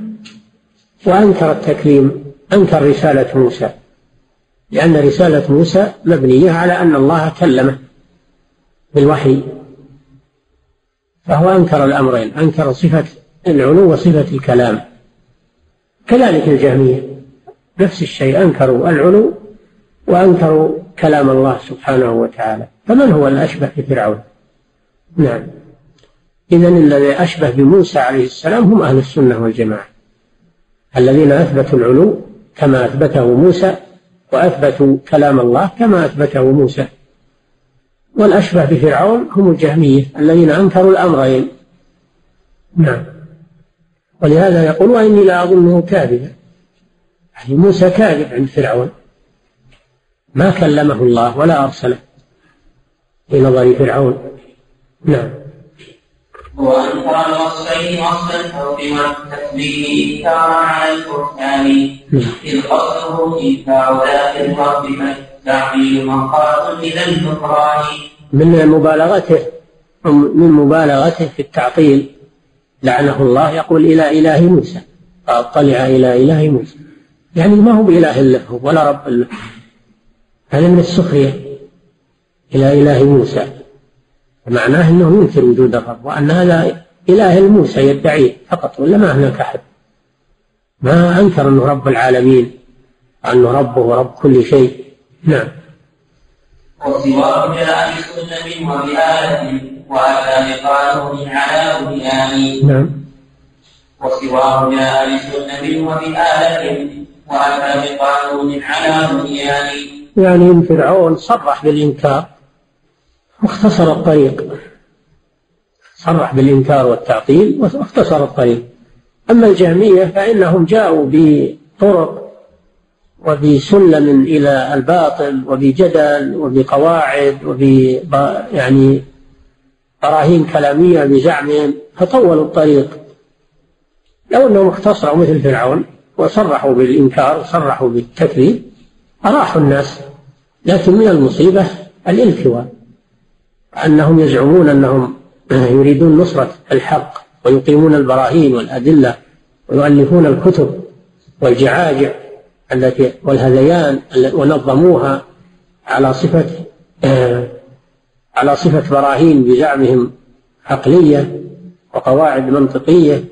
وأنكر التكليم أنكر رسالة موسى لأن رسالة موسى مبنية على أن الله كلمه بالوحي. فهو أنكر الأمرين أنكر صفة العلو وصفة الكلام. كذلك الجهمية نفس الشيء أنكروا العلو وأنكروا كلام الله سبحانه وتعالى. فمن هو الأشبه بفرعون؟ نعم. إذا الذي أشبه بموسى عليه السلام هم أهل السنة والجماعة. الذين أثبتوا العلو كما أثبته موسى وأثبتوا كلام الله كما أثبته موسى. والأشبه بفرعون هم الجهمية الذين أنكروا الأمرين. نعم. ولهذا يقول وإني لا أظنه كاذبا. يعني موسى كاذب عند فرعون. ما كلمه الله ولا أرسله في نظر فرعون. نعم. وأنكر الوصفين وصف الحب والتسليم إنكارا على البهتان إذ قصده إنكار ذات الرب إلى النكران من مبالغته من مبالغته في التعطيل. لعنه الله يقول إلى إله موسى. فاطلع إلى إله موسى. يعني ما هو بإله له ولا رب له هذا من السخرية. إلى إله موسى. معناه أنه ينكر وجود الرب وأن هذا إله موسى يدعيه فقط ولا ما هناك أحد. ما أنكر أنه رب العالمين. أنه ربه ورب كل شيء. نعم. وسواه جاء بسنة وبآلة وأتى بقانون على بنيان نعم. وسواه جاء بسنة وبآلة وأتى بقانون على بنيان يعني فرعون صرح بالإنكار واختصر الطريق. صرح بالإنكار والتعطيل واختصر الطريق. أما الجهمية فإنهم جاءوا بطرق وبسلم إلى الباطل وبجدل وبقواعد وب يعني براهين كلامية بزعمهم فطولوا الطريق. لو أنهم اختصروا مثل فرعون وصرحوا بالإنكار وصرحوا بالتكذيب أراحوا الناس. لكن من المصيبة الإلتواء. أنهم يزعمون أنهم يريدون نصرة الحق ويقيمون البراهين والأدلة ويؤلفون الكتب والجعاجع. التي والهذيان ونظموها على صفة على صفة براهين بزعمهم عقلية وقواعد منطقية